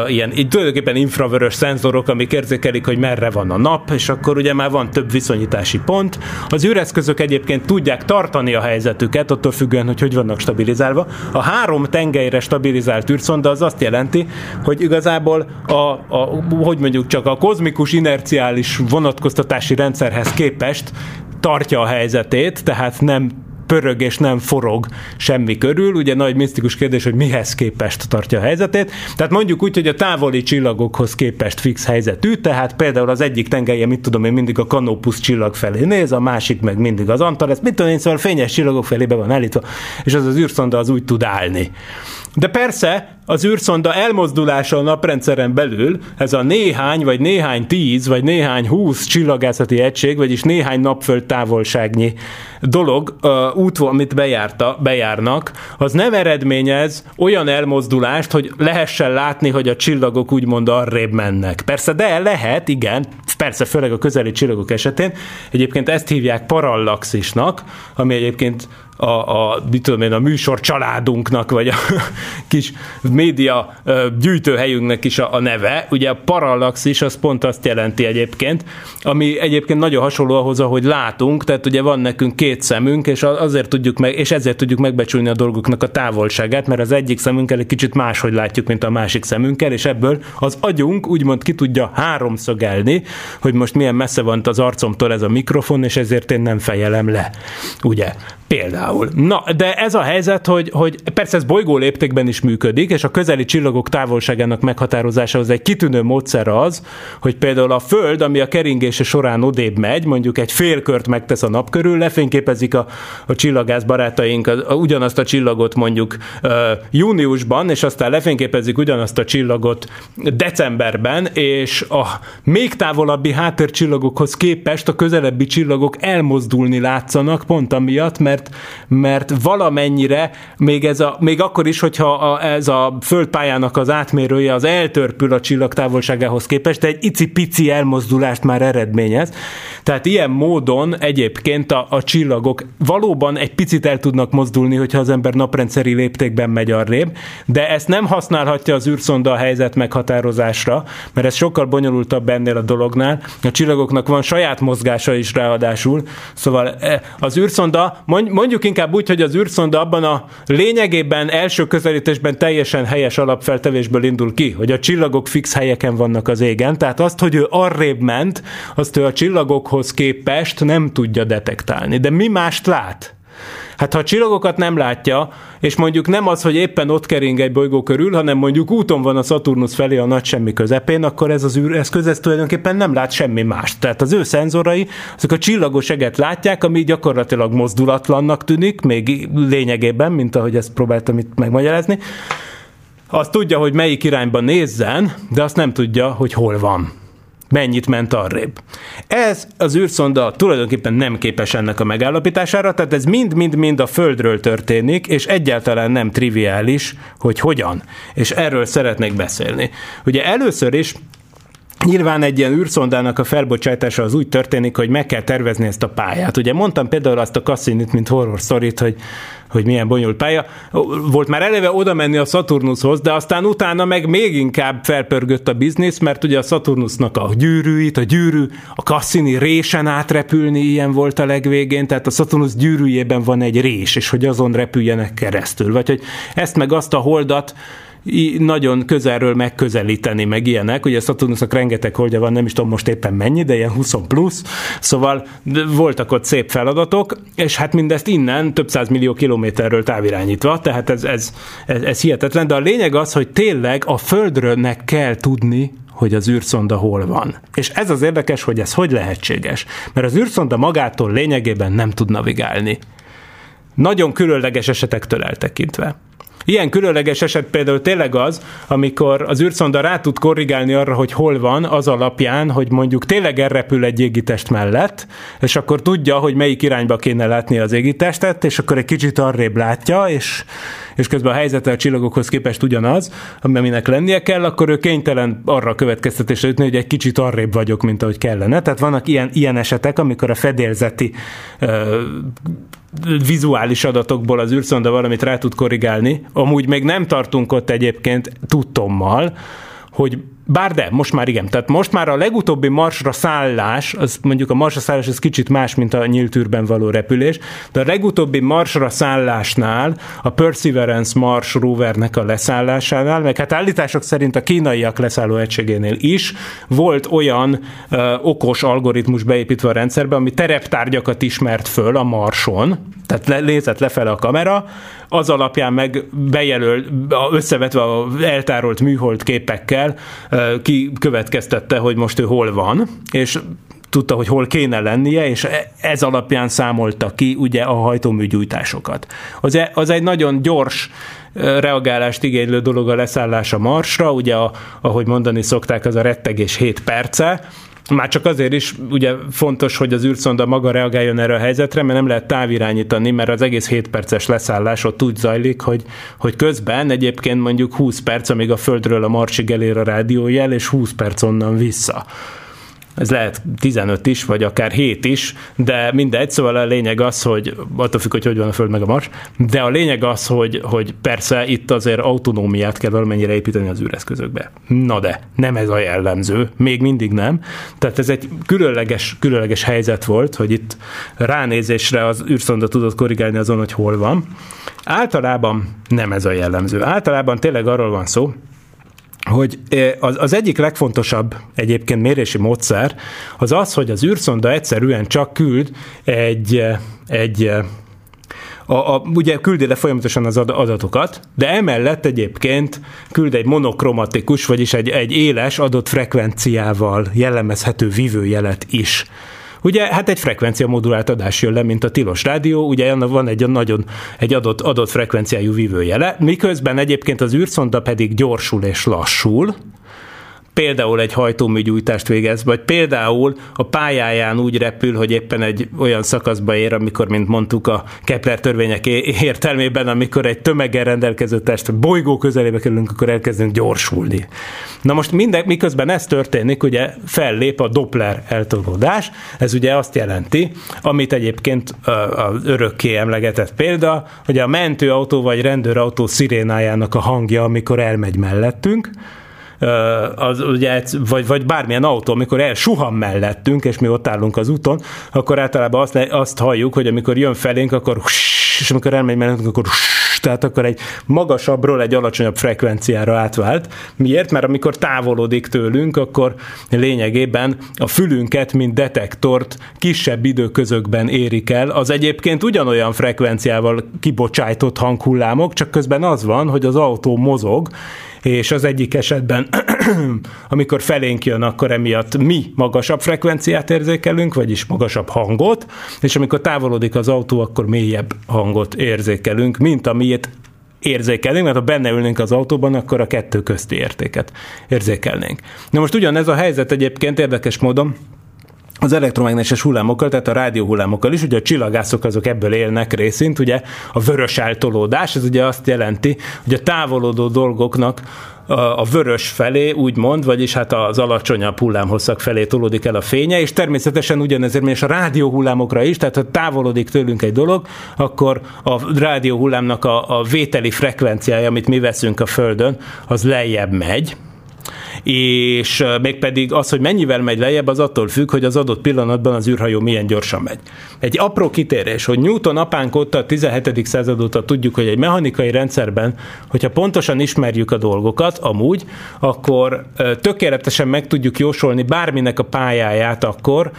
ilyen így tulajdonképpen infravörös szenzorok, amik érzékelik, hogy merre van a nap, és akkor ugye már van több viszonyítási pont. Az űreszközök egyébként tudják tartani a helyzetüket, attól függően, hogy hogy vannak stabilizálva. A három tengelyre stabilizált űrszonda az azt jelenti, hogy igazából a, a hogy mondjuk csak a kozmikus inerciális vonatkoztatási rendszerhez képest tartja a helyzetét, tehát nem pörög és nem forog semmi körül. Ugye nagy misztikus kérdés, hogy mihez képest tartja a helyzetét. Tehát mondjuk úgy, hogy a távoli csillagokhoz képest fix helyzetű, tehát például az egyik tengelye, mit tudom én, mindig a Canopus csillag felé néz, a másik meg mindig az Antares, mit tudom én, szóval fényes csillagok felé be van állítva, és az az űrszonda az úgy tud állni. De persze az űrszonda elmozdulása a naprendszeren belül, ez a néhány, vagy néhány tíz, vagy néhány húsz csillagászati egység, vagyis néhány napföld távolságnyi dolog, uh, út, amit bejárta, bejárnak, az nem eredményez olyan elmozdulást, hogy lehessen látni, hogy a csillagok úgymond arrébb mennek. Persze, de lehet, igen, persze, főleg a közeli csillagok esetén. Egyébként ezt hívják parallaxisnak, ami egyébként a, a, mit tudom én, a műsor családunknak, vagy a kis média gyűjtőhelyünknek is a, a neve. Ugye a parallaxis az pont azt jelenti egyébként, ami egyébként nagyon hasonló ahhoz, ahogy látunk, tehát ugye van nekünk két szemünk, és azért tudjuk meg, és ezért tudjuk megbecsülni a dolgoknak a távolságát, mert az egyik szemünkkel egy kicsit máshogy látjuk, mint a másik szemünkkel, és ebből az agyunk úgymond ki tudja háromszögelni, hogy most milyen messze van az arcomtól ez a mikrofon, és ezért én nem fejelem le. Ugye? Például. Na, de ez a helyzet, hogy, hogy persze ez bolygó léptékben is működik, és a közeli csillagok távolságának meghatározásához egy kitűnő módszer az, hogy például a Föld, ami a keringése során odébb megy, mondjuk egy félkört megtesz a nap körül, lefényképezik a, a csillagász barátaink a, a, ugyanazt a csillagot mondjuk uh, júniusban, és aztán lefényképezik ugyanazt a csillagot decemberben, és a még távolabbi háttércsillagokhoz képest a közelebbi csillagok elmozdulni látszanak, pont amiatt, mert mert, valamennyire, még, ez a, még akkor is, hogyha a, ez a földpályának az átmérője az eltörpül a csillag távolságához képest, de egy icipici elmozdulást már eredményez. Tehát ilyen módon egyébként a, a csillagok valóban egy picit el tudnak mozdulni, hogyha az ember naprendszeri léptékben megy arrébb, de ezt nem használhatja az űrszonda a helyzet meghatározásra, mert ez sokkal bonyolultabb ennél a dolognál. A csillagoknak van saját mozgása is ráadásul, szóval e, az űrszonda mondjuk inkább úgy, hogy az űrszonda abban a lényegében első közelítésben teljesen helyes alapfeltevésből indul ki, hogy a csillagok fix helyeken vannak az égen, tehát azt, hogy ő arrébb ment, azt ő a csillagokhoz képest nem tudja detektálni. De mi mást lát? Hát ha a csillagokat nem látja, és mondjuk nem az, hogy éppen ott kering egy bolygó körül, hanem mondjuk úton van a Saturnus felé a nagy semmi közepén, akkor ez az űreszköz ez tulajdonképpen nem lát semmi mást. Tehát az ő szenzorai, azok a csillagos eget látják, ami gyakorlatilag mozdulatlannak tűnik, még lényegében, mint ahogy ezt próbáltam itt megmagyarázni. Azt tudja, hogy melyik irányba nézzen, de azt nem tudja, hogy hol van mennyit ment arrébb. Ez az űrszonda tulajdonképpen nem képes ennek a megállapítására, tehát ez mind-mind-mind a Földről történik, és egyáltalán nem triviális, hogy hogyan. És erről szeretnék beszélni. Ugye először is Nyilván egy ilyen űrszondának a felbocsátása az úgy történik, hogy meg kell tervezni ezt a pályát. Ugye mondtam például azt a Cassinit, mint horror szorít, hogy hogy milyen bonyolult pálya. Volt már eleve oda menni a Saturnushoz, de aztán utána meg még inkább felpörgött a biznisz, mert ugye a Saturnusnak a gyűrűit, a gyűrű, a Cassini résen átrepülni, ilyen volt a legvégén, tehát a Saturnus gyűrűjében van egy rés, és hogy azon repüljenek keresztül. Vagy hogy ezt meg azt a holdat nagyon közelről megközelíteni, meg ilyenek. Ugye Saturnusnak rengeteg holdja van, nem is tudom most éppen mennyi, de ilyen 20 plusz, szóval voltak ott szép feladatok, és hát mindezt innen több száz millió kilométerről távirányítva, tehát ez, ez, ez, ez hihetetlen, de a lényeg az, hogy tényleg a Földrőnek kell tudni, hogy az űrszonda hol van. És ez az érdekes, hogy ez hogy lehetséges. Mert az űrszonda magától lényegében nem tud navigálni. Nagyon különleges esetektől eltekintve. Ilyen különleges eset például tényleg az, amikor az űrszonda rá tud korrigálni arra, hogy hol van, az alapján, hogy mondjuk tényleg elrepül egy égitest mellett, és akkor tudja, hogy melyik irányba kéne látni az égitestet, és akkor egy kicsit arrébb látja, és, és közben a helyzete a csillagokhoz képest ugyanaz, aminek lennie kell, akkor ő kénytelen arra a következtetésre jutni, hogy egy kicsit arrébb vagyok, mint ahogy kellene. Tehát vannak ilyen, ilyen esetek, amikor a fedélzeti ö, vizuális adatokból az űrszonda valamit rá tud korrigálni. Amúgy még nem tartunk ott egyébként tudtommal, hogy bár de, most már igen. Tehát most már a legutóbbi marsra szállás, az mondjuk a marsra szállás az kicsit más, mint a nyílt űrben való repülés, de a legutóbbi marsra szállásnál, a Perseverance Mars rovernek a leszállásánál, meg hát állítások szerint a kínaiak leszálló egységénél is volt olyan ö, okos algoritmus beépítve a rendszerbe, ami tereptárgyakat ismert föl a Marson, tehát le, lézett lefele a kamera, az alapján meg bejelöl, összevetve a eltárolt műhold képekkel, kikövetkeztette, hogy most ő hol van, és tudta, hogy hol kéne lennie, és ez alapján számolta ki ugye a hajtóműgyújtásokat. Az, e- az egy nagyon gyors reagálást igénylő dolog a leszállás a Marsra, ugye a, ahogy mondani szokták, az a rettegés 7 perce, már csak azért is ugye fontos, hogy az űrszonda maga reagáljon erre a helyzetre, mert nem lehet távirányítani, mert az egész 7 perces leszállás ott úgy zajlik, hogy, hogy közben egyébként mondjuk 20 perc, amíg a Földről a Marsig elér a rádiójel, és 20 perc onnan vissza ez lehet 15 is, vagy akár 7 is, de mindegy, szóval a lényeg az, hogy attól függ, hogy hogy van a Föld meg a Mars, de a lényeg az, hogy, hogy persze itt azért autonómiát kell valamennyire építeni az űreszközökbe. Na de, nem ez a jellemző, még mindig nem. Tehát ez egy különleges, különleges helyzet volt, hogy itt ránézésre az űrszonda tudott korrigálni azon, hogy hol van. Általában nem ez a jellemző. Általában tényleg arról van szó, hogy az, egyik legfontosabb egyébként mérési módszer az az, hogy az űrszonda egyszerűen csak küld egy, egy a, a, ugye küldi le folyamatosan az adatokat, de emellett egyébként küld egy monokromatikus, vagyis egy, egy éles adott frekvenciával jellemezhető vívőjelet is. Ugye hát egy frekvencia modulált adás jön le, mint a tilos rádió, ugye annak van egy nagyon egy adott, adott frekvenciájú vívőjele, miközben egyébként az űrszonda pedig gyorsul és lassul, például egy hajtóműgyújtást végez, vagy például a pályáján úgy repül, hogy éppen egy olyan szakaszba ér, amikor, mint mondtuk, a Kepler törvények értelmében, amikor egy tömeggel rendelkező test bolygó közelébe kerülünk, akkor elkezdünk gyorsulni. Na most minden, miközben ez történik, ugye fellép a Doppler eltolódás, ez ugye azt jelenti, amit egyébként az örökké emlegetett példa, hogy a mentőautó vagy rendőrautó szirénájának a hangja, amikor elmegy mellettünk, az ugye, vagy, vagy bármilyen autó, amikor elsuhan mellettünk, és mi ott állunk az úton, akkor általában azt, azt halljuk, hogy amikor jön felénk, akkor és amikor elmegy mellettünk, akkor tehát akkor egy magasabbról egy alacsonyabb frekvenciára átvált. Miért? Mert amikor távolodik tőlünk, akkor lényegében a fülünket, mint detektort kisebb időközökben érik el. Az egyébként ugyanolyan frekvenciával kibocsájtott hanghullámok, csak közben az van, hogy az autó mozog, és az egyik esetben, amikor felénk jön, akkor emiatt mi magasabb frekvenciát érzékelünk, vagyis magasabb hangot, és amikor távolodik az autó, akkor mélyebb hangot érzékelünk, mint amilyet érzékelnénk, mert ha benne ülnénk az autóban, akkor a kettő közti értéket érzékelnénk. Na most ugyanez a helyzet egyébként érdekes módon, az elektromágneses hullámokkal, tehát a rádióhullámokkal is, ugye a csillagászok azok ebből élnek részint, ugye a vörös eltolódás, ez ugye azt jelenti, hogy a távolodó dolgoknak a, vörös felé, úgymond, vagyis hát az alacsonyabb hullámhosszak felé tolódik el a fénye, és természetesen ugyanezért, és a rádió hullámokra is, tehát ha távolodik tőlünk egy dolog, akkor a rádió hullámnak a, a vételi frekvenciája, amit mi veszünk a Földön, az lejjebb megy, és mégpedig az, hogy mennyivel megy lejjebb, az attól függ, hogy az adott pillanatban az űrhajó milyen gyorsan megy. Egy apró kitérés, hogy Newton apánk óta, a 17. század óta tudjuk, hogy egy mechanikai rendszerben, hogyha pontosan ismerjük a dolgokat, amúgy, akkor tökéletesen meg tudjuk jósolni bárminek a pályáját akkor,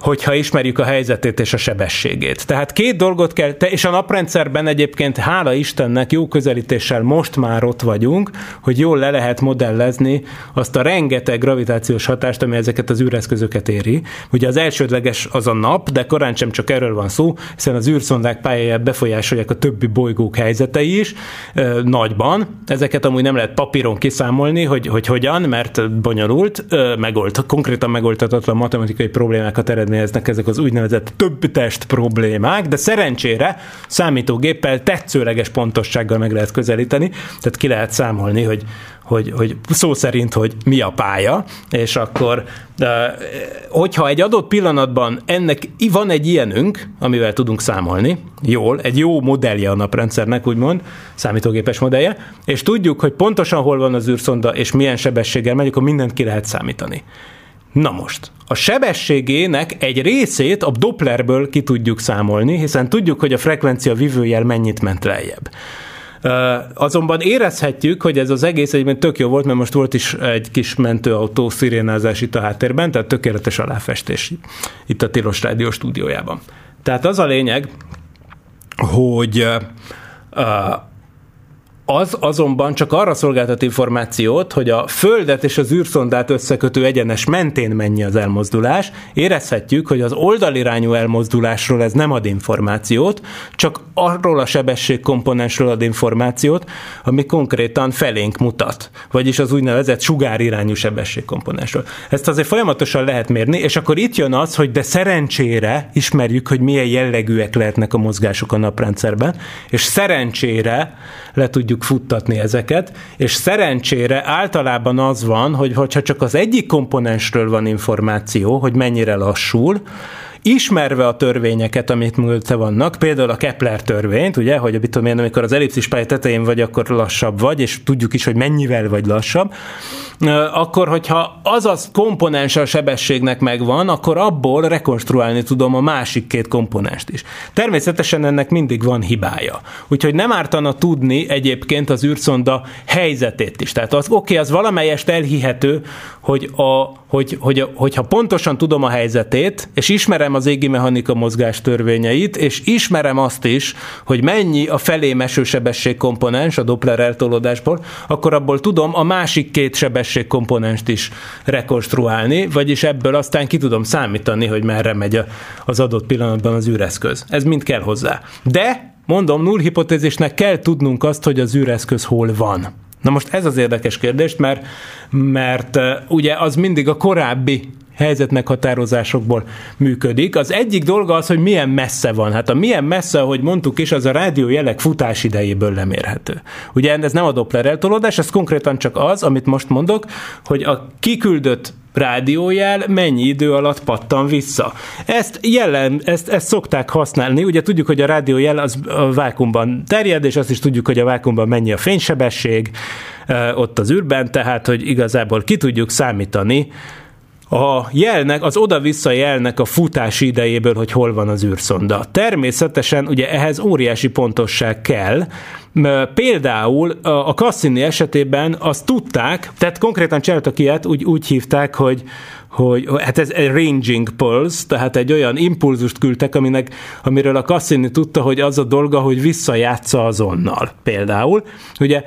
hogyha ismerjük a helyzetét és a sebességét. Tehát két dolgot kell, és a naprendszerben egyébként hála Istennek jó közelítéssel most már ott vagyunk, hogy jól le lehet modellezni azt a rengeteg gravitációs hatást, ami ezeket az űreszközöket éri. Ugye az elsődleges az a nap, de korán sem csak erről van szó, hiszen az űrszondák pályáját befolyásolják a többi bolygók helyzetei is ö, nagyban. Ezeket amúgy nem lehet papíron kiszámolni, hogy, hogy hogyan, mert bonyolult, ö, megold, konkrétan megoldhatatlan matematikai problémákat eredményeznek ezek az úgynevezett több test problémák, de szerencsére számítógéppel tetszőleges pontossággal meg lehet közelíteni, tehát ki lehet számolni, hogy, hogy, hogy szó szerint, hogy mi a pálya, és akkor, hogyha egy adott pillanatban ennek van egy ilyenünk, amivel tudunk számolni, jól, egy jó modellje a naprendszernek, úgymond, számítógépes modellje, és tudjuk, hogy pontosan hol van az űrszonda, és milyen sebességgel megy, akkor mindent ki lehet számítani. Na most, a sebességének egy részét a Dopplerből ki tudjuk számolni, hiszen tudjuk, hogy a frekvencia vívőjel mennyit ment lejjebb. Azonban érezhetjük, hogy ez az egész egyben tök jó volt, mert most volt is egy kis mentőautó szirénázás itt a háttérben, tehát tökéletes aláfestés itt a Tilos Rádió stúdiójában. Tehát az a lényeg, hogy uh, az azonban csak arra szolgáltat információt, hogy a Földet és az űrszondát összekötő egyenes mentén mennyi az elmozdulás. Érezhetjük, hogy az oldalirányú elmozdulásról ez nem ad információt, csak arról a sebességkomponensről ad információt, ami konkrétan felénk mutat, vagyis az úgynevezett sugárirányú sebességkomponensről. Ezt azért folyamatosan lehet mérni, és akkor itt jön az, hogy de szerencsére ismerjük, hogy milyen jellegűek lehetnek a mozgások a naprendszerben, és szerencsére le tudjuk futtatni ezeket, és szerencsére általában az van, hogy ha csak az egyik komponensről van információ, hogy mennyire lassul, ismerve a törvényeket, amit mögötte vannak, például a Kepler törvényt, ugye, hogy mit tudom amikor az ellipszis pálya tetején vagy, akkor lassabb vagy, és tudjuk is, hogy mennyivel vagy lassabb, akkor, hogyha az a komponens a sebességnek megvan, akkor abból rekonstruálni tudom a másik két komponenst is. Természetesen ennek mindig van hibája. Úgyhogy nem ártana tudni egyébként az űrszonda helyzetét is. Tehát az oké, okay, az valamelyest elhihető, hogy, a, hogy, hogy, hogyha pontosan tudom a helyzetét, és ismerem az égi mechanika mozgás törvényeit, és ismerem azt is, hogy mennyi a felé meső sebesség komponens a Doppler eltolódásból, akkor abból tudom a másik két sebesség komponenst is rekonstruálni, vagyis ebből aztán ki tudom számítani, hogy merre megy az adott pillanatban az űreszköz. Ez mind kell hozzá. De, mondom, null hipotézisnek kell tudnunk azt, hogy az űreszköz hol van. Na most ez az érdekes kérdés, mert, mert ugye az mindig a korábbi helyzetmeghatározásokból működik. Az egyik dolga az, hogy milyen messze van. Hát a milyen messze, ahogy mondtuk is, az a rádiójelek futás idejéből lemérhető. Ugye ez nem a Doppler eltolódás, ez konkrétan csak az, amit most mondok, hogy a kiküldött rádiójel mennyi idő alatt pattan vissza. Ezt, jelen, ezt, ezt szokták használni, ugye tudjuk, hogy a rádiójel az a vákumban terjed, és azt is tudjuk, hogy a vákumban mennyi a fénysebesség ott az űrben, tehát, hogy igazából ki tudjuk számítani a jelnek, az oda-vissza jelnek a futási idejéből, hogy hol van az űrszonda. Természetesen ugye ehhez óriási pontosság kell, Például a Cassini esetében azt tudták, tehát konkrétan csináltak ilyet, úgy, úgy hívták, hogy, hogy hát ez egy ranging pulse, tehát egy olyan impulzust küldtek, aminek, amiről a Cassini tudta, hogy az a dolga, hogy visszajátsza azonnal. Például, ugye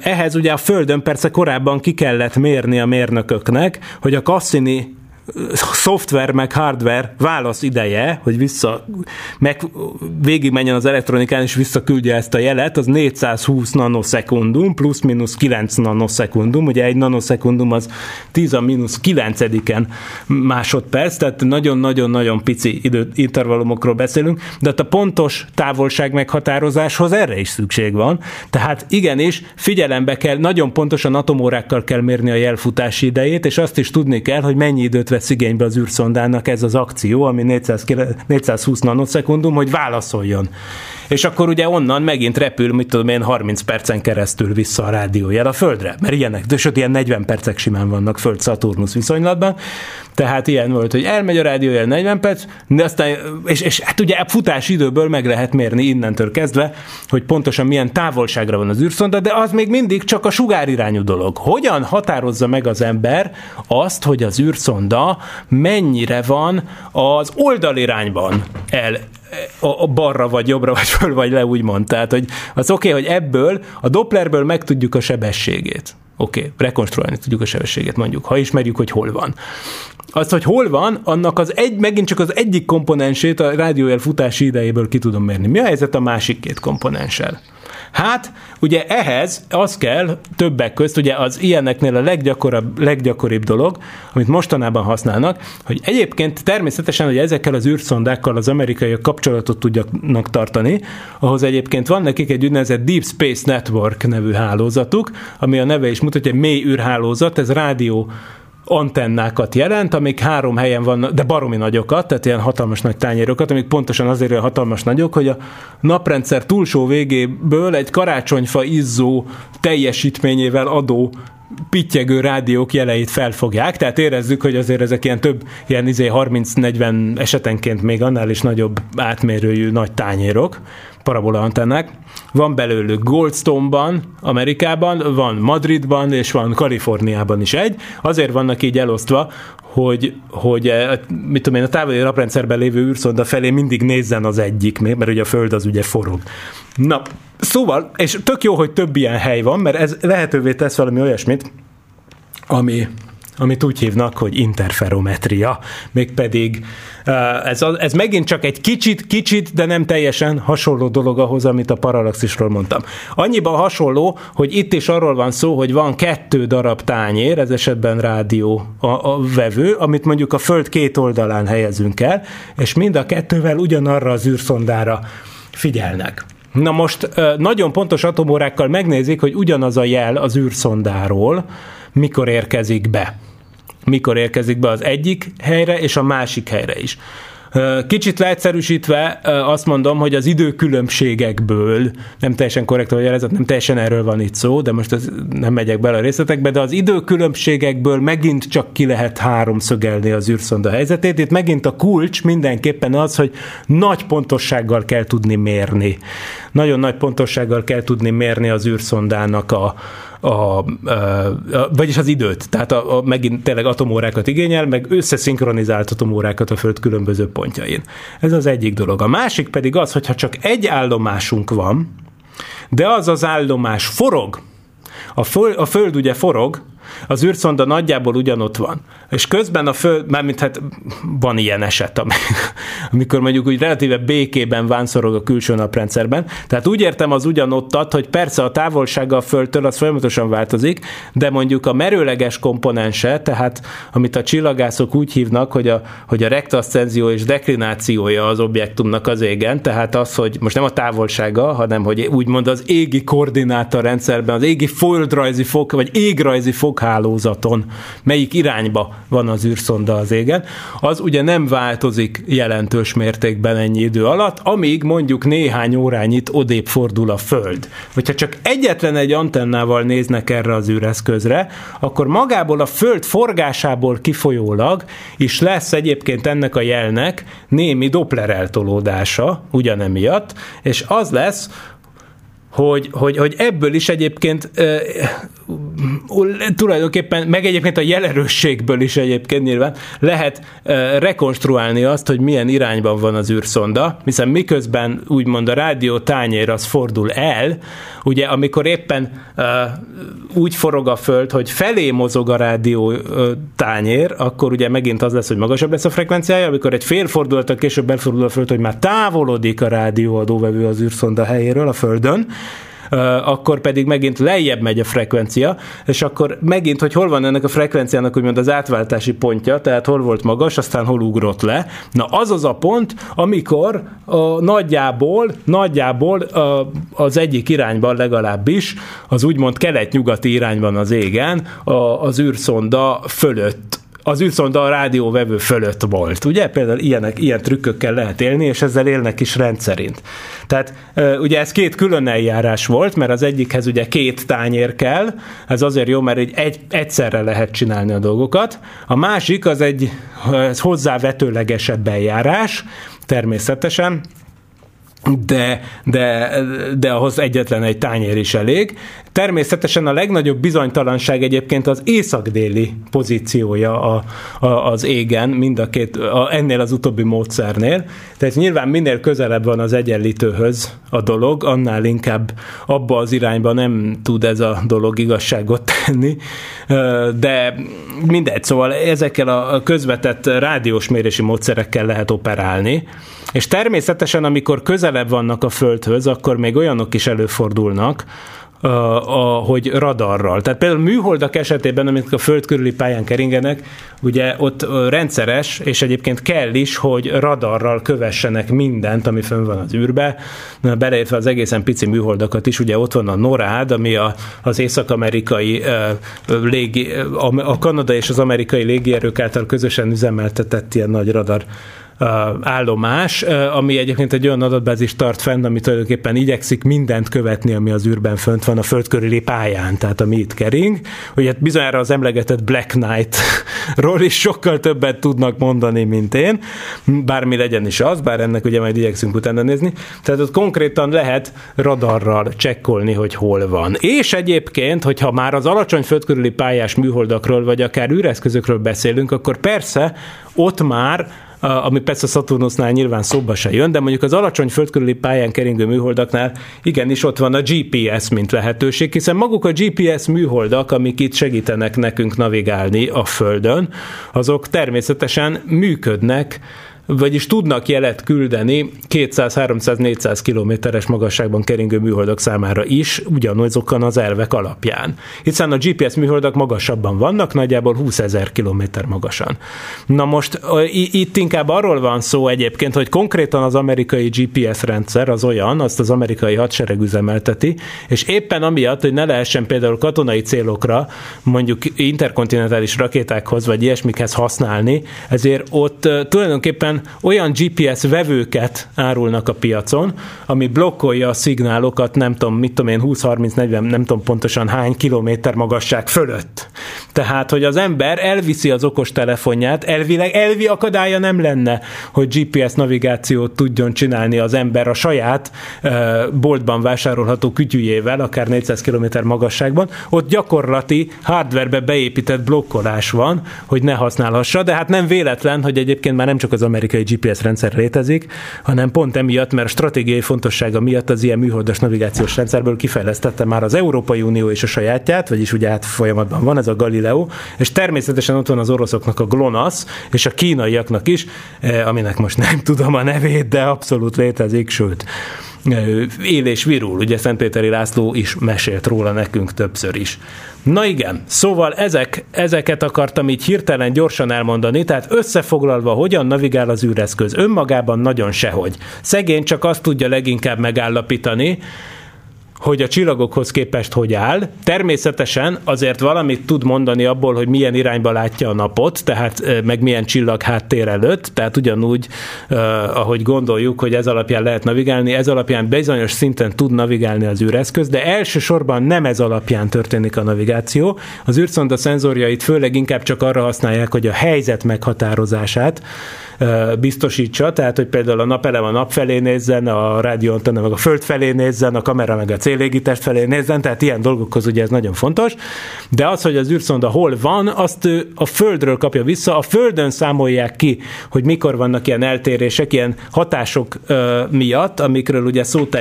ehhez ugye a Földön persze korábban ki kellett mérni a mérnököknek, hogy a Cassini szoftver meg hardware válasz ideje, hogy vissza, meg végigmenjen az elektronikán és visszaküldje ezt a jelet, az 420 nanoszekundum, plusz-minusz 9 nanoszekundum, ugye egy nanoszekundum az 10 a mínusz 9-en másodperc, tehát nagyon-nagyon-nagyon pici idő, intervallumokról beszélünk, de a pontos távolság meghatározáshoz erre is szükség van. Tehát igenis figyelembe kell, nagyon pontosan atomórákkal kell mérni a jelfutási idejét, és azt is tudni kell, hogy mennyi időt vesz igénybe az űrszondának ez az akció, ami 400, 420 nanoszekundum, hogy válaszoljon. És akkor ugye onnan megint repül, mit tudom én, 30 percen keresztül vissza a rádiójel a Földre. Mert ilyenek, de sőt, ilyen 40 percek simán vannak Föld-Szaturnusz viszonylatban. Tehát ilyen volt, hogy elmegy a rádiójel 40 perc, de aztán, és, és hát ugye futás időből meg lehet mérni innentől kezdve, hogy pontosan milyen távolságra van az űrszonda, de az még mindig csak a sugárirányú dolog. Hogyan határozza meg az ember azt, hogy az űrszonda mennyire van az oldalirányban el a, a balra vagy jobbra vagy föl vagy le úgymond. Tehát, hogy az oké, okay, hogy ebből a Dopplerből megtudjuk a sebességét. Oké, okay, rekonstruálni tudjuk a sebességet mondjuk, ha ismerjük, hogy hol van. Azt, hogy hol van, annak az egy, megint csak az egyik komponensét a rádiójel futási idejéből ki tudom mérni. Mi a helyzet a másik két komponenssel? Hát, ugye ehhez az kell többek közt, ugye az ilyeneknél a leggyakoribb, leggyakoribb dolog, amit mostanában használnak, hogy egyébként természetesen, hogy ezekkel az űrszondákkal az amerikaiak kapcsolatot tudjanak tartani, ahhoz egyébként van nekik egy úgynevezett Deep Space Network nevű hálózatuk, ami a neve is mutatja, mély űrhálózat, ez rádió antennákat jelent, amik három helyen vannak, de baromi nagyokat, tehát ilyen hatalmas nagy tányérokat, amik pontosan azért olyan hatalmas nagyok, hogy a naprendszer túlsó végéből egy karácsonyfa izzó teljesítményével adó pittyegő rádiók jeleit felfogják, tehát érezzük, hogy azért ezek ilyen több, ilyen izé 30-40 esetenként még annál is nagyobb átmérőjű nagy tányérok, parabola antennák. Van belőlük Goldstone-ban, Amerikában, van Madridban, és van Kaliforniában is egy. Azért vannak így elosztva, hogy, hogy eh, mit tudom én, a távoli naprendszerben lévő űrszonda felé mindig nézzen az egyik, mert ugye a Föld az ugye forog. Na, szóval, és tök jó, hogy több ilyen hely van, mert ez lehetővé tesz valami olyasmit, ami, amit úgy hívnak, hogy interferometria, mégpedig eh, ez, ez megint csak egy kicsit, kicsit, de nem teljesen hasonló dolog ahhoz, amit a paralaxisról mondtam. Annyiban hasonló, hogy itt is arról van szó, hogy van kettő darab tányér, ez esetben rádió a, a vevő, amit mondjuk a Föld két oldalán helyezünk el, és mind a kettővel ugyanarra az űrszondára figyelnek. Na most eh, nagyon pontos atomórákkal megnézik, hogy ugyanaz a jel az űrszondáról, mikor érkezik be mikor érkezik be az egyik helyre és a másik helyre is. Kicsit leegyszerűsítve azt mondom, hogy az időkülönbségekből, nem teljesen korrekt a jelezet, nem teljesen erről van itt szó, de most nem megyek bele a részletekbe, de az időkülönbségekből megint csak ki lehet háromszögelni az űrszonda helyzetét. Itt megint a kulcs mindenképpen az, hogy nagy pontossággal kell tudni mérni. Nagyon nagy pontossággal kell tudni mérni az űrszondának a, a, a, a, vagyis az időt, tehát a, a, megint tényleg atomórákat igényel, meg összeszinkronizált atomórákat a Föld különböző pontjain. Ez az egyik dolog. A másik pedig az, hogyha csak egy állomásunk van, de az az állomás forog, a föld, a föld ugye forog, az űrszonda nagyjából ugyanott van. És közben a föld, mármint hát van ilyen eset, amikor mondjuk úgy relatíve békében vánszorog a külső naprendszerben. Tehát úgy értem az ugyanottat, hogy persze a távolsága a földtől az folyamatosan változik, de mondjuk a merőleges komponense, tehát amit a csillagászok úgy hívnak, hogy a, hogy a rektaszcenzió és deklinációja az objektumnak az égen, tehát az, hogy most nem a távolsága, hanem hogy úgymond az égi koordináta rendszerben, az égi földrajzi fok, vagy égrajzi foghálózaton melyik irányba van az űrszonda az égen, az ugye nem változik jelentős mértékben ennyi idő alatt, amíg mondjuk néhány órányit odébb fordul a Föld. Hogyha csak egyetlen egy antennával néznek erre az űreszközre, akkor magából a Föld forgásából kifolyólag is lesz egyébként ennek a jelnek némi Doppler eltolódása, ugyanemiatt, és az lesz, hogy, hogy, hogy ebből is egyébként tulajdonképpen, meg egyébként a jelerősségből is egyébként nyilván lehet rekonstruálni azt, hogy milyen irányban van az űrszonda, hiszen miközben úgymond a rádió tányér az fordul el, ugye amikor éppen úgy forog a föld, hogy felé mozog a rádió tányér, akkor ugye megint az lesz, hogy magasabb lesz a frekvenciája, amikor egy fél fordulattal később befordul a föld, hogy már távolodik a rádióadóvevő az űrszonda helyéről a földön, akkor pedig megint lejjebb megy a frekvencia, és akkor megint, hogy hol van ennek a frekvenciának úgymond az átváltási pontja, tehát hol volt magas, aztán hol ugrott le. Na az az a pont, amikor a, nagyjából, nagyjából a, az egyik irányban legalábbis, az úgymond kelet-nyugati irányban az égen, a, az űrszonda fölött az űrszonda a rádióvevő fölött volt. Ugye például ilyenek, ilyen trükkökkel lehet élni, és ezzel élnek is rendszerint. Tehát ugye ez két külön eljárás volt, mert az egyikhez ugye két tányér kell, ez azért jó, mert egy, egy egyszerre lehet csinálni a dolgokat. A másik az egy hozzávetőlegesebb eljárás, természetesen, de, de, de ahhoz egyetlen egy tányér is elég. Természetesen a legnagyobb bizonytalanság egyébként az észak-déli pozíciója a, a, az égen, mind a két, a, ennél az utóbbi módszernél. Tehát nyilván minél közelebb van az egyenlítőhöz a dolog, annál inkább abba az irányba nem tud ez a dolog igazságot tenni, de mindegy, szóval ezekkel a közvetett rádiós mérési módszerekkel lehet operálni, és természetesen, amikor közelebb vannak a Földhöz, akkor még olyanok is előfordulnak, a, a, hogy radarral. Tehát például műholdak esetében, amik a föld körüli pályán keringenek, ugye ott rendszeres, és egyébként kell is, hogy radarral kövessenek mindent, ami fönn van az űrbe, beleértve az egészen pici műholdakat is, ugye ott van a NORAD, ami a, az észak-amerikai uh, légi, a, a Kanada és az amerikai légierők által közösen üzemeltetett ilyen nagy radar állomás, ami egyébként egy olyan adatbázis tart fenn, ami tulajdonképpen igyekszik mindent követni, ami az űrben fönt van a föld körüli pályán, tehát ami itt kering. Ugye hát bizonyára az emlegetett Black Knight-ról is sokkal többet tudnak mondani, mint én, bármi legyen is az, bár ennek ugye majd igyekszünk utána nézni. Tehát ott konkrétan lehet radarral csekkolni, hogy hol van. És egyébként, hogyha már az alacsony földkörüli pályás műholdakról, vagy akár űreszközökről beszélünk, akkor persze ott már ami persze Saturnusnál nyilván szóba se jön, de mondjuk az alacsony földkörüli pályán keringő műholdaknál igenis ott van a GPS, mint lehetőség, hiszen maguk a GPS műholdak, amik itt segítenek nekünk navigálni a Földön, azok természetesen működnek vagyis tudnak jelet küldeni 200-300-400 kilométeres magasságban keringő műholdak számára is, ugyanazokon az elvek alapján. Hiszen a GPS műholdak magasabban vannak, nagyjából 20 ezer kilométer magasan. Na most itt inkább arról van szó egyébként, hogy konkrétan az amerikai GPS rendszer az olyan, azt az amerikai hadsereg üzemelteti, és éppen amiatt, hogy ne lehessen például katonai célokra, mondjuk interkontinentális rakétákhoz vagy ilyesmikhez használni, ezért ott tulajdonképpen olyan GPS vevőket árulnak a piacon, ami blokkolja a szignálokat, nem tudom, mit tudom én, 20-30-40, nem tudom pontosan hány kilométer magasság fölött. Tehát, hogy az ember elviszi az okos telefonját, elvileg elvi akadálya nem lenne, hogy GPS navigációt tudjon csinálni az ember a saját boltban vásárolható kütyüjével, akár 400 km magasságban. Ott gyakorlati hardwarebe beépített blokkolás van, hogy ne használhassa, de hát nem véletlen, hogy egyébként már nem csak az amerikai GPS rendszer létezik, hanem pont emiatt, mert stratégiai fontossága miatt az ilyen műholdas navigációs rendszerből kifejlesztette már az Európai Unió és a sajátját, vagyis ugye hát folyamatban van ez a Galileo és természetesen ott van az oroszoknak a GLONASS, és a kínaiaknak is, eh, aminek most nem tudom a nevét, de abszolút létezik, sőt, él és virul, ugye Szentpéteri László is mesélt róla nekünk többször is. Na igen, szóval ezek, ezeket akartam így hirtelen gyorsan elmondani, tehát összefoglalva, hogyan navigál az űreszköz. Önmagában nagyon sehogy. Szegény csak azt tudja leginkább megállapítani, hogy a csillagokhoz képest hogy áll. Természetesen azért valamit tud mondani abból, hogy milyen irányba látja a napot, tehát meg milyen csillag háttér előtt, tehát ugyanúgy, ahogy gondoljuk, hogy ez alapján lehet navigálni, ez alapján bizonyos szinten tud navigálni az űreszköz, de elsősorban nem ez alapján történik a navigáció. Az űrszonda szenzorjait főleg inkább csak arra használják, hogy a helyzet meghatározását biztosítsa, tehát hogy például a napelem a nap felé nézzen, a rádióantenna meg a föld felé nézzen, a kamera meg a célégítést felé nézzen, tehát ilyen dolgokhoz ugye ez nagyon fontos, de az, hogy az űrszonda hol van, azt a Földről kapja vissza, a Földön számolják ki, hogy mikor vannak ilyen eltérések, ilyen hatások ö, miatt, amikről ugye szót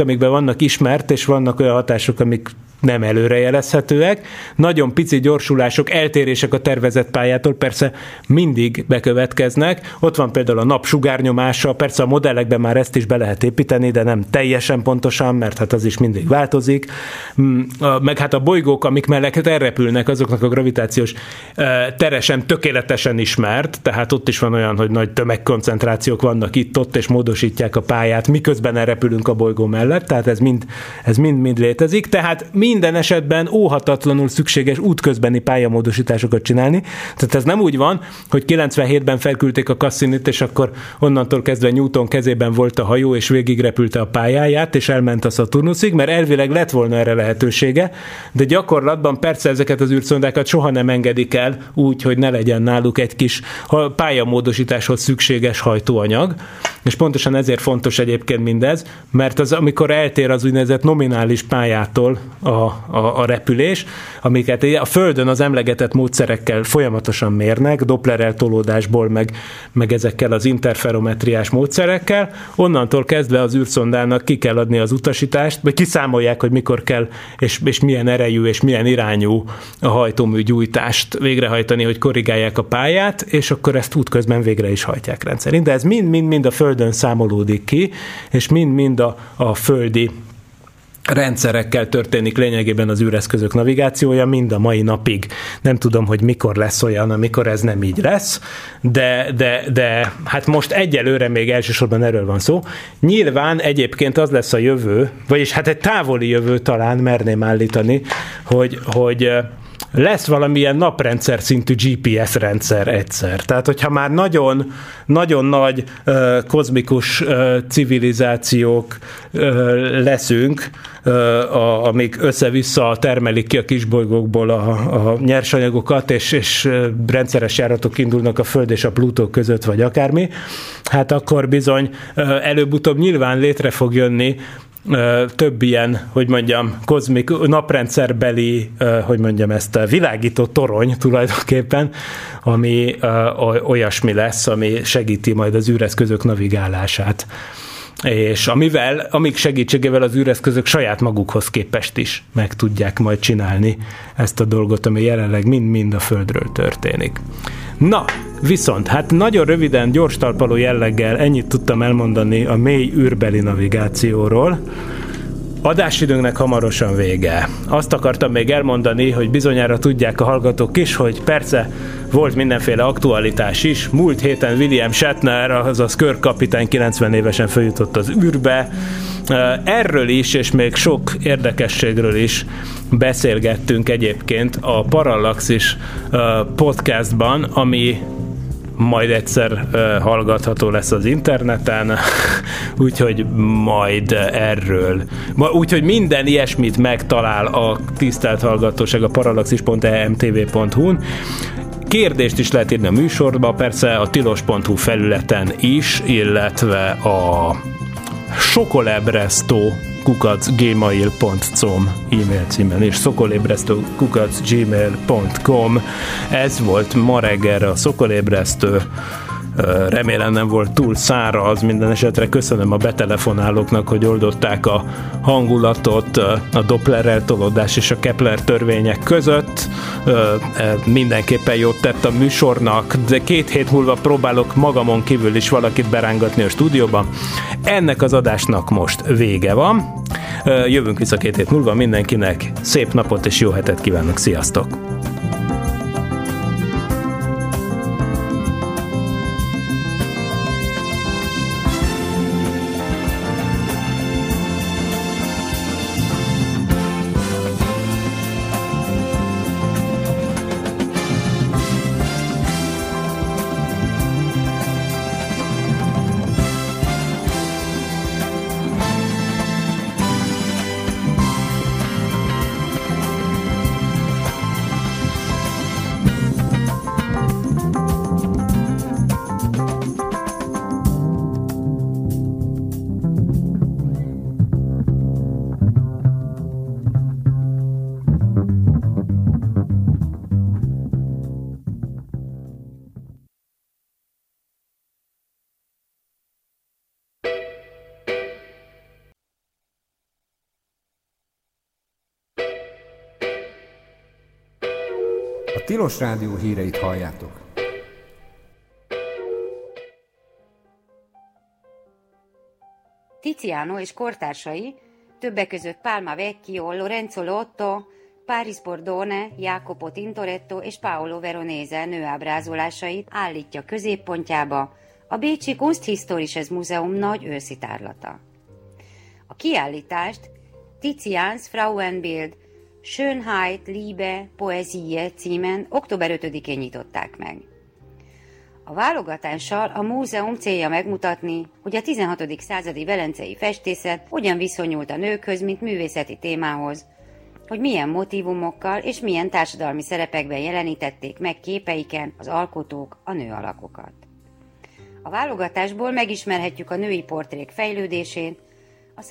amikben vannak ismert, és vannak olyan hatások, amik nem előrejelezhetőek. Nagyon pici gyorsulások, eltérések a tervezett pályától persze mindig bekövetkeznek. Ott van például a nap sugárnyomása, persze a modellekben már ezt is be lehet építeni, de nem teljesen pontosan, mert hát az is mindig változik. Mm, Meg hát a bolygók, amik mellett elrepülnek, azoknak a gravitációs eh, tere sem tökéletesen ismert, tehát ott is van olyan, hogy nagy tömegkoncentrációk vannak itt-ott, és módosítják a pályát, miközben elrepülünk a bolygó mellett, tehát ez mind, ez mind-mind létezik, tehát minden esetben óhatatlanul szükséges útközbeni pályamódosításokat csinálni, tehát ez nem úgy van, hogy 97-ben felküldték a Cassinit, és akkor onnantól kezdve Newton kezében volt a hajó, és végigrepülte a pályáját, és elment a Saturnusig, mert elvileg lett volna erre lehetősége, de gyakorlatban persze ezeket az űrszondákat soha nem engedik el úgy, hogy ne legyen náluk egy kis pályamódosításhoz szükséges hajtóanyag, és pontosan ezért fontos egyébként mindez, mert az, amikor eltér az úgynevezett nominális pályától a, a, a repülés, amiket a Földön az emlegetett módszerekkel folyamatosan mérnek, Doppler eltolódásból, meg, meg ezekkel az interferometriás módszerekkel, onnantól kezdve az űrszondának ki kell adni az utasítást, vagy kiszámolják, hogy mikor kell, és, és milyen erejű és milyen irányú a hajtómű gyújtást végrehajtani, hogy korrigálják a pályát, és akkor ezt útközben végre is hajtják rendszerint. De ez mind-mind-mind a Földön számolódik ki, és mind-mind a, a földi rendszerekkel történik lényegében az űreszközök navigációja mind a mai napig. Nem tudom, hogy mikor lesz olyan, amikor ez nem így lesz, de, de, de hát most egyelőre még elsősorban erről van szó. Nyilván egyébként az lesz a jövő, vagyis hát egy távoli jövő talán merném állítani, hogy, hogy lesz valamilyen naprendszer szintű GPS rendszer egyszer. Tehát, hogyha már nagyon, nagyon nagy uh, kozmikus uh, civilizációk uh, leszünk, a, amik össze-vissza termelik ki a kisbolygókból a, a nyersanyagokat, és, és rendszeres járatok indulnak a Föld és a Plutó között, vagy akármi, hát akkor bizony előbb-utóbb nyilván létre fog jönni ö, több ilyen, hogy mondjam, kozmik, naprendszerbeli, hogy mondjam ezt, világító torony tulajdonképpen, ami olyasmi lesz, ami segíti majd az űreszközök navigálását és amivel, amik segítségével az űreszközök saját magukhoz képest is meg tudják majd csinálni ezt a dolgot, ami jelenleg mind-mind a Földről történik. Na, viszont, hát nagyon röviden, gyors talpaló jelleggel ennyit tudtam elmondani a mély űrbeli navigációról. Adásidőnknek hamarosan vége. Azt akartam még elmondani, hogy bizonyára tudják a hallgatók is, hogy persze volt mindenféle aktualitás is. Múlt héten William Shatner, azaz körkapitány 90 évesen feljutott az űrbe. Erről is, és még sok érdekességről is beszélgettünk egyébként a Parallaxis podcastban, ami majd egyszer hallgatható lesz az interneten, úgyhogy majd erről. Úgyhogy minden ilyesmit megtalál a tisztelt hallgatóság a parallaxis.emtv.hu-n. Kérdést is lehet írni a műsorba, persze a tilos.hu felületen is, illetve a sokolebresztó kukacgmail.com e-mail címen és szokolébresztő kukacgmail.com Ez volt ma reggelre a szokolébresztő remélem nem volt túl száraz, minden esetre köszönöm a betelefonálóknak, hogy oldották a hangulatot a Doppler eltolódás és a Kepler törvények között. Mindenképpen jót tett a műsornak, de két hét múlva próbálok magamon kívül is valakit berángatni a stúdióba. Ennek az adásnak most vége van. Jövünk vissza két hét múlva mindenkinek. Szép napot és jó hetet kívánok. Sziasztok! Tilos Rádió híreit halljátok. Tiziano és kortársai, többek között Palma Vecchio, Lorenzo Lotto, Paris Bordone, Jacopo Tintoretto és Paolo Veronese nőábrázolásait állítja középpontjába a Bécsi Kunsthistorisches Museum nagy őszi tárlata. A kiállítást Tizians Frauenbild Schönheit, Liebe, Poesie címen október 5-én nyitották meg. A válogatással a múzeum célja megmutatni, hogy a 16. századi velencei festészet hogyan viszonyult a nőkhöz, mint művészeti témához, hogy milyen motivumokkal és milyen társadalmi szerepekben jelenítették meg képeiken az alkotók a nő alakokat. A válogatásból megismerhetjük a női portrék fejlődését,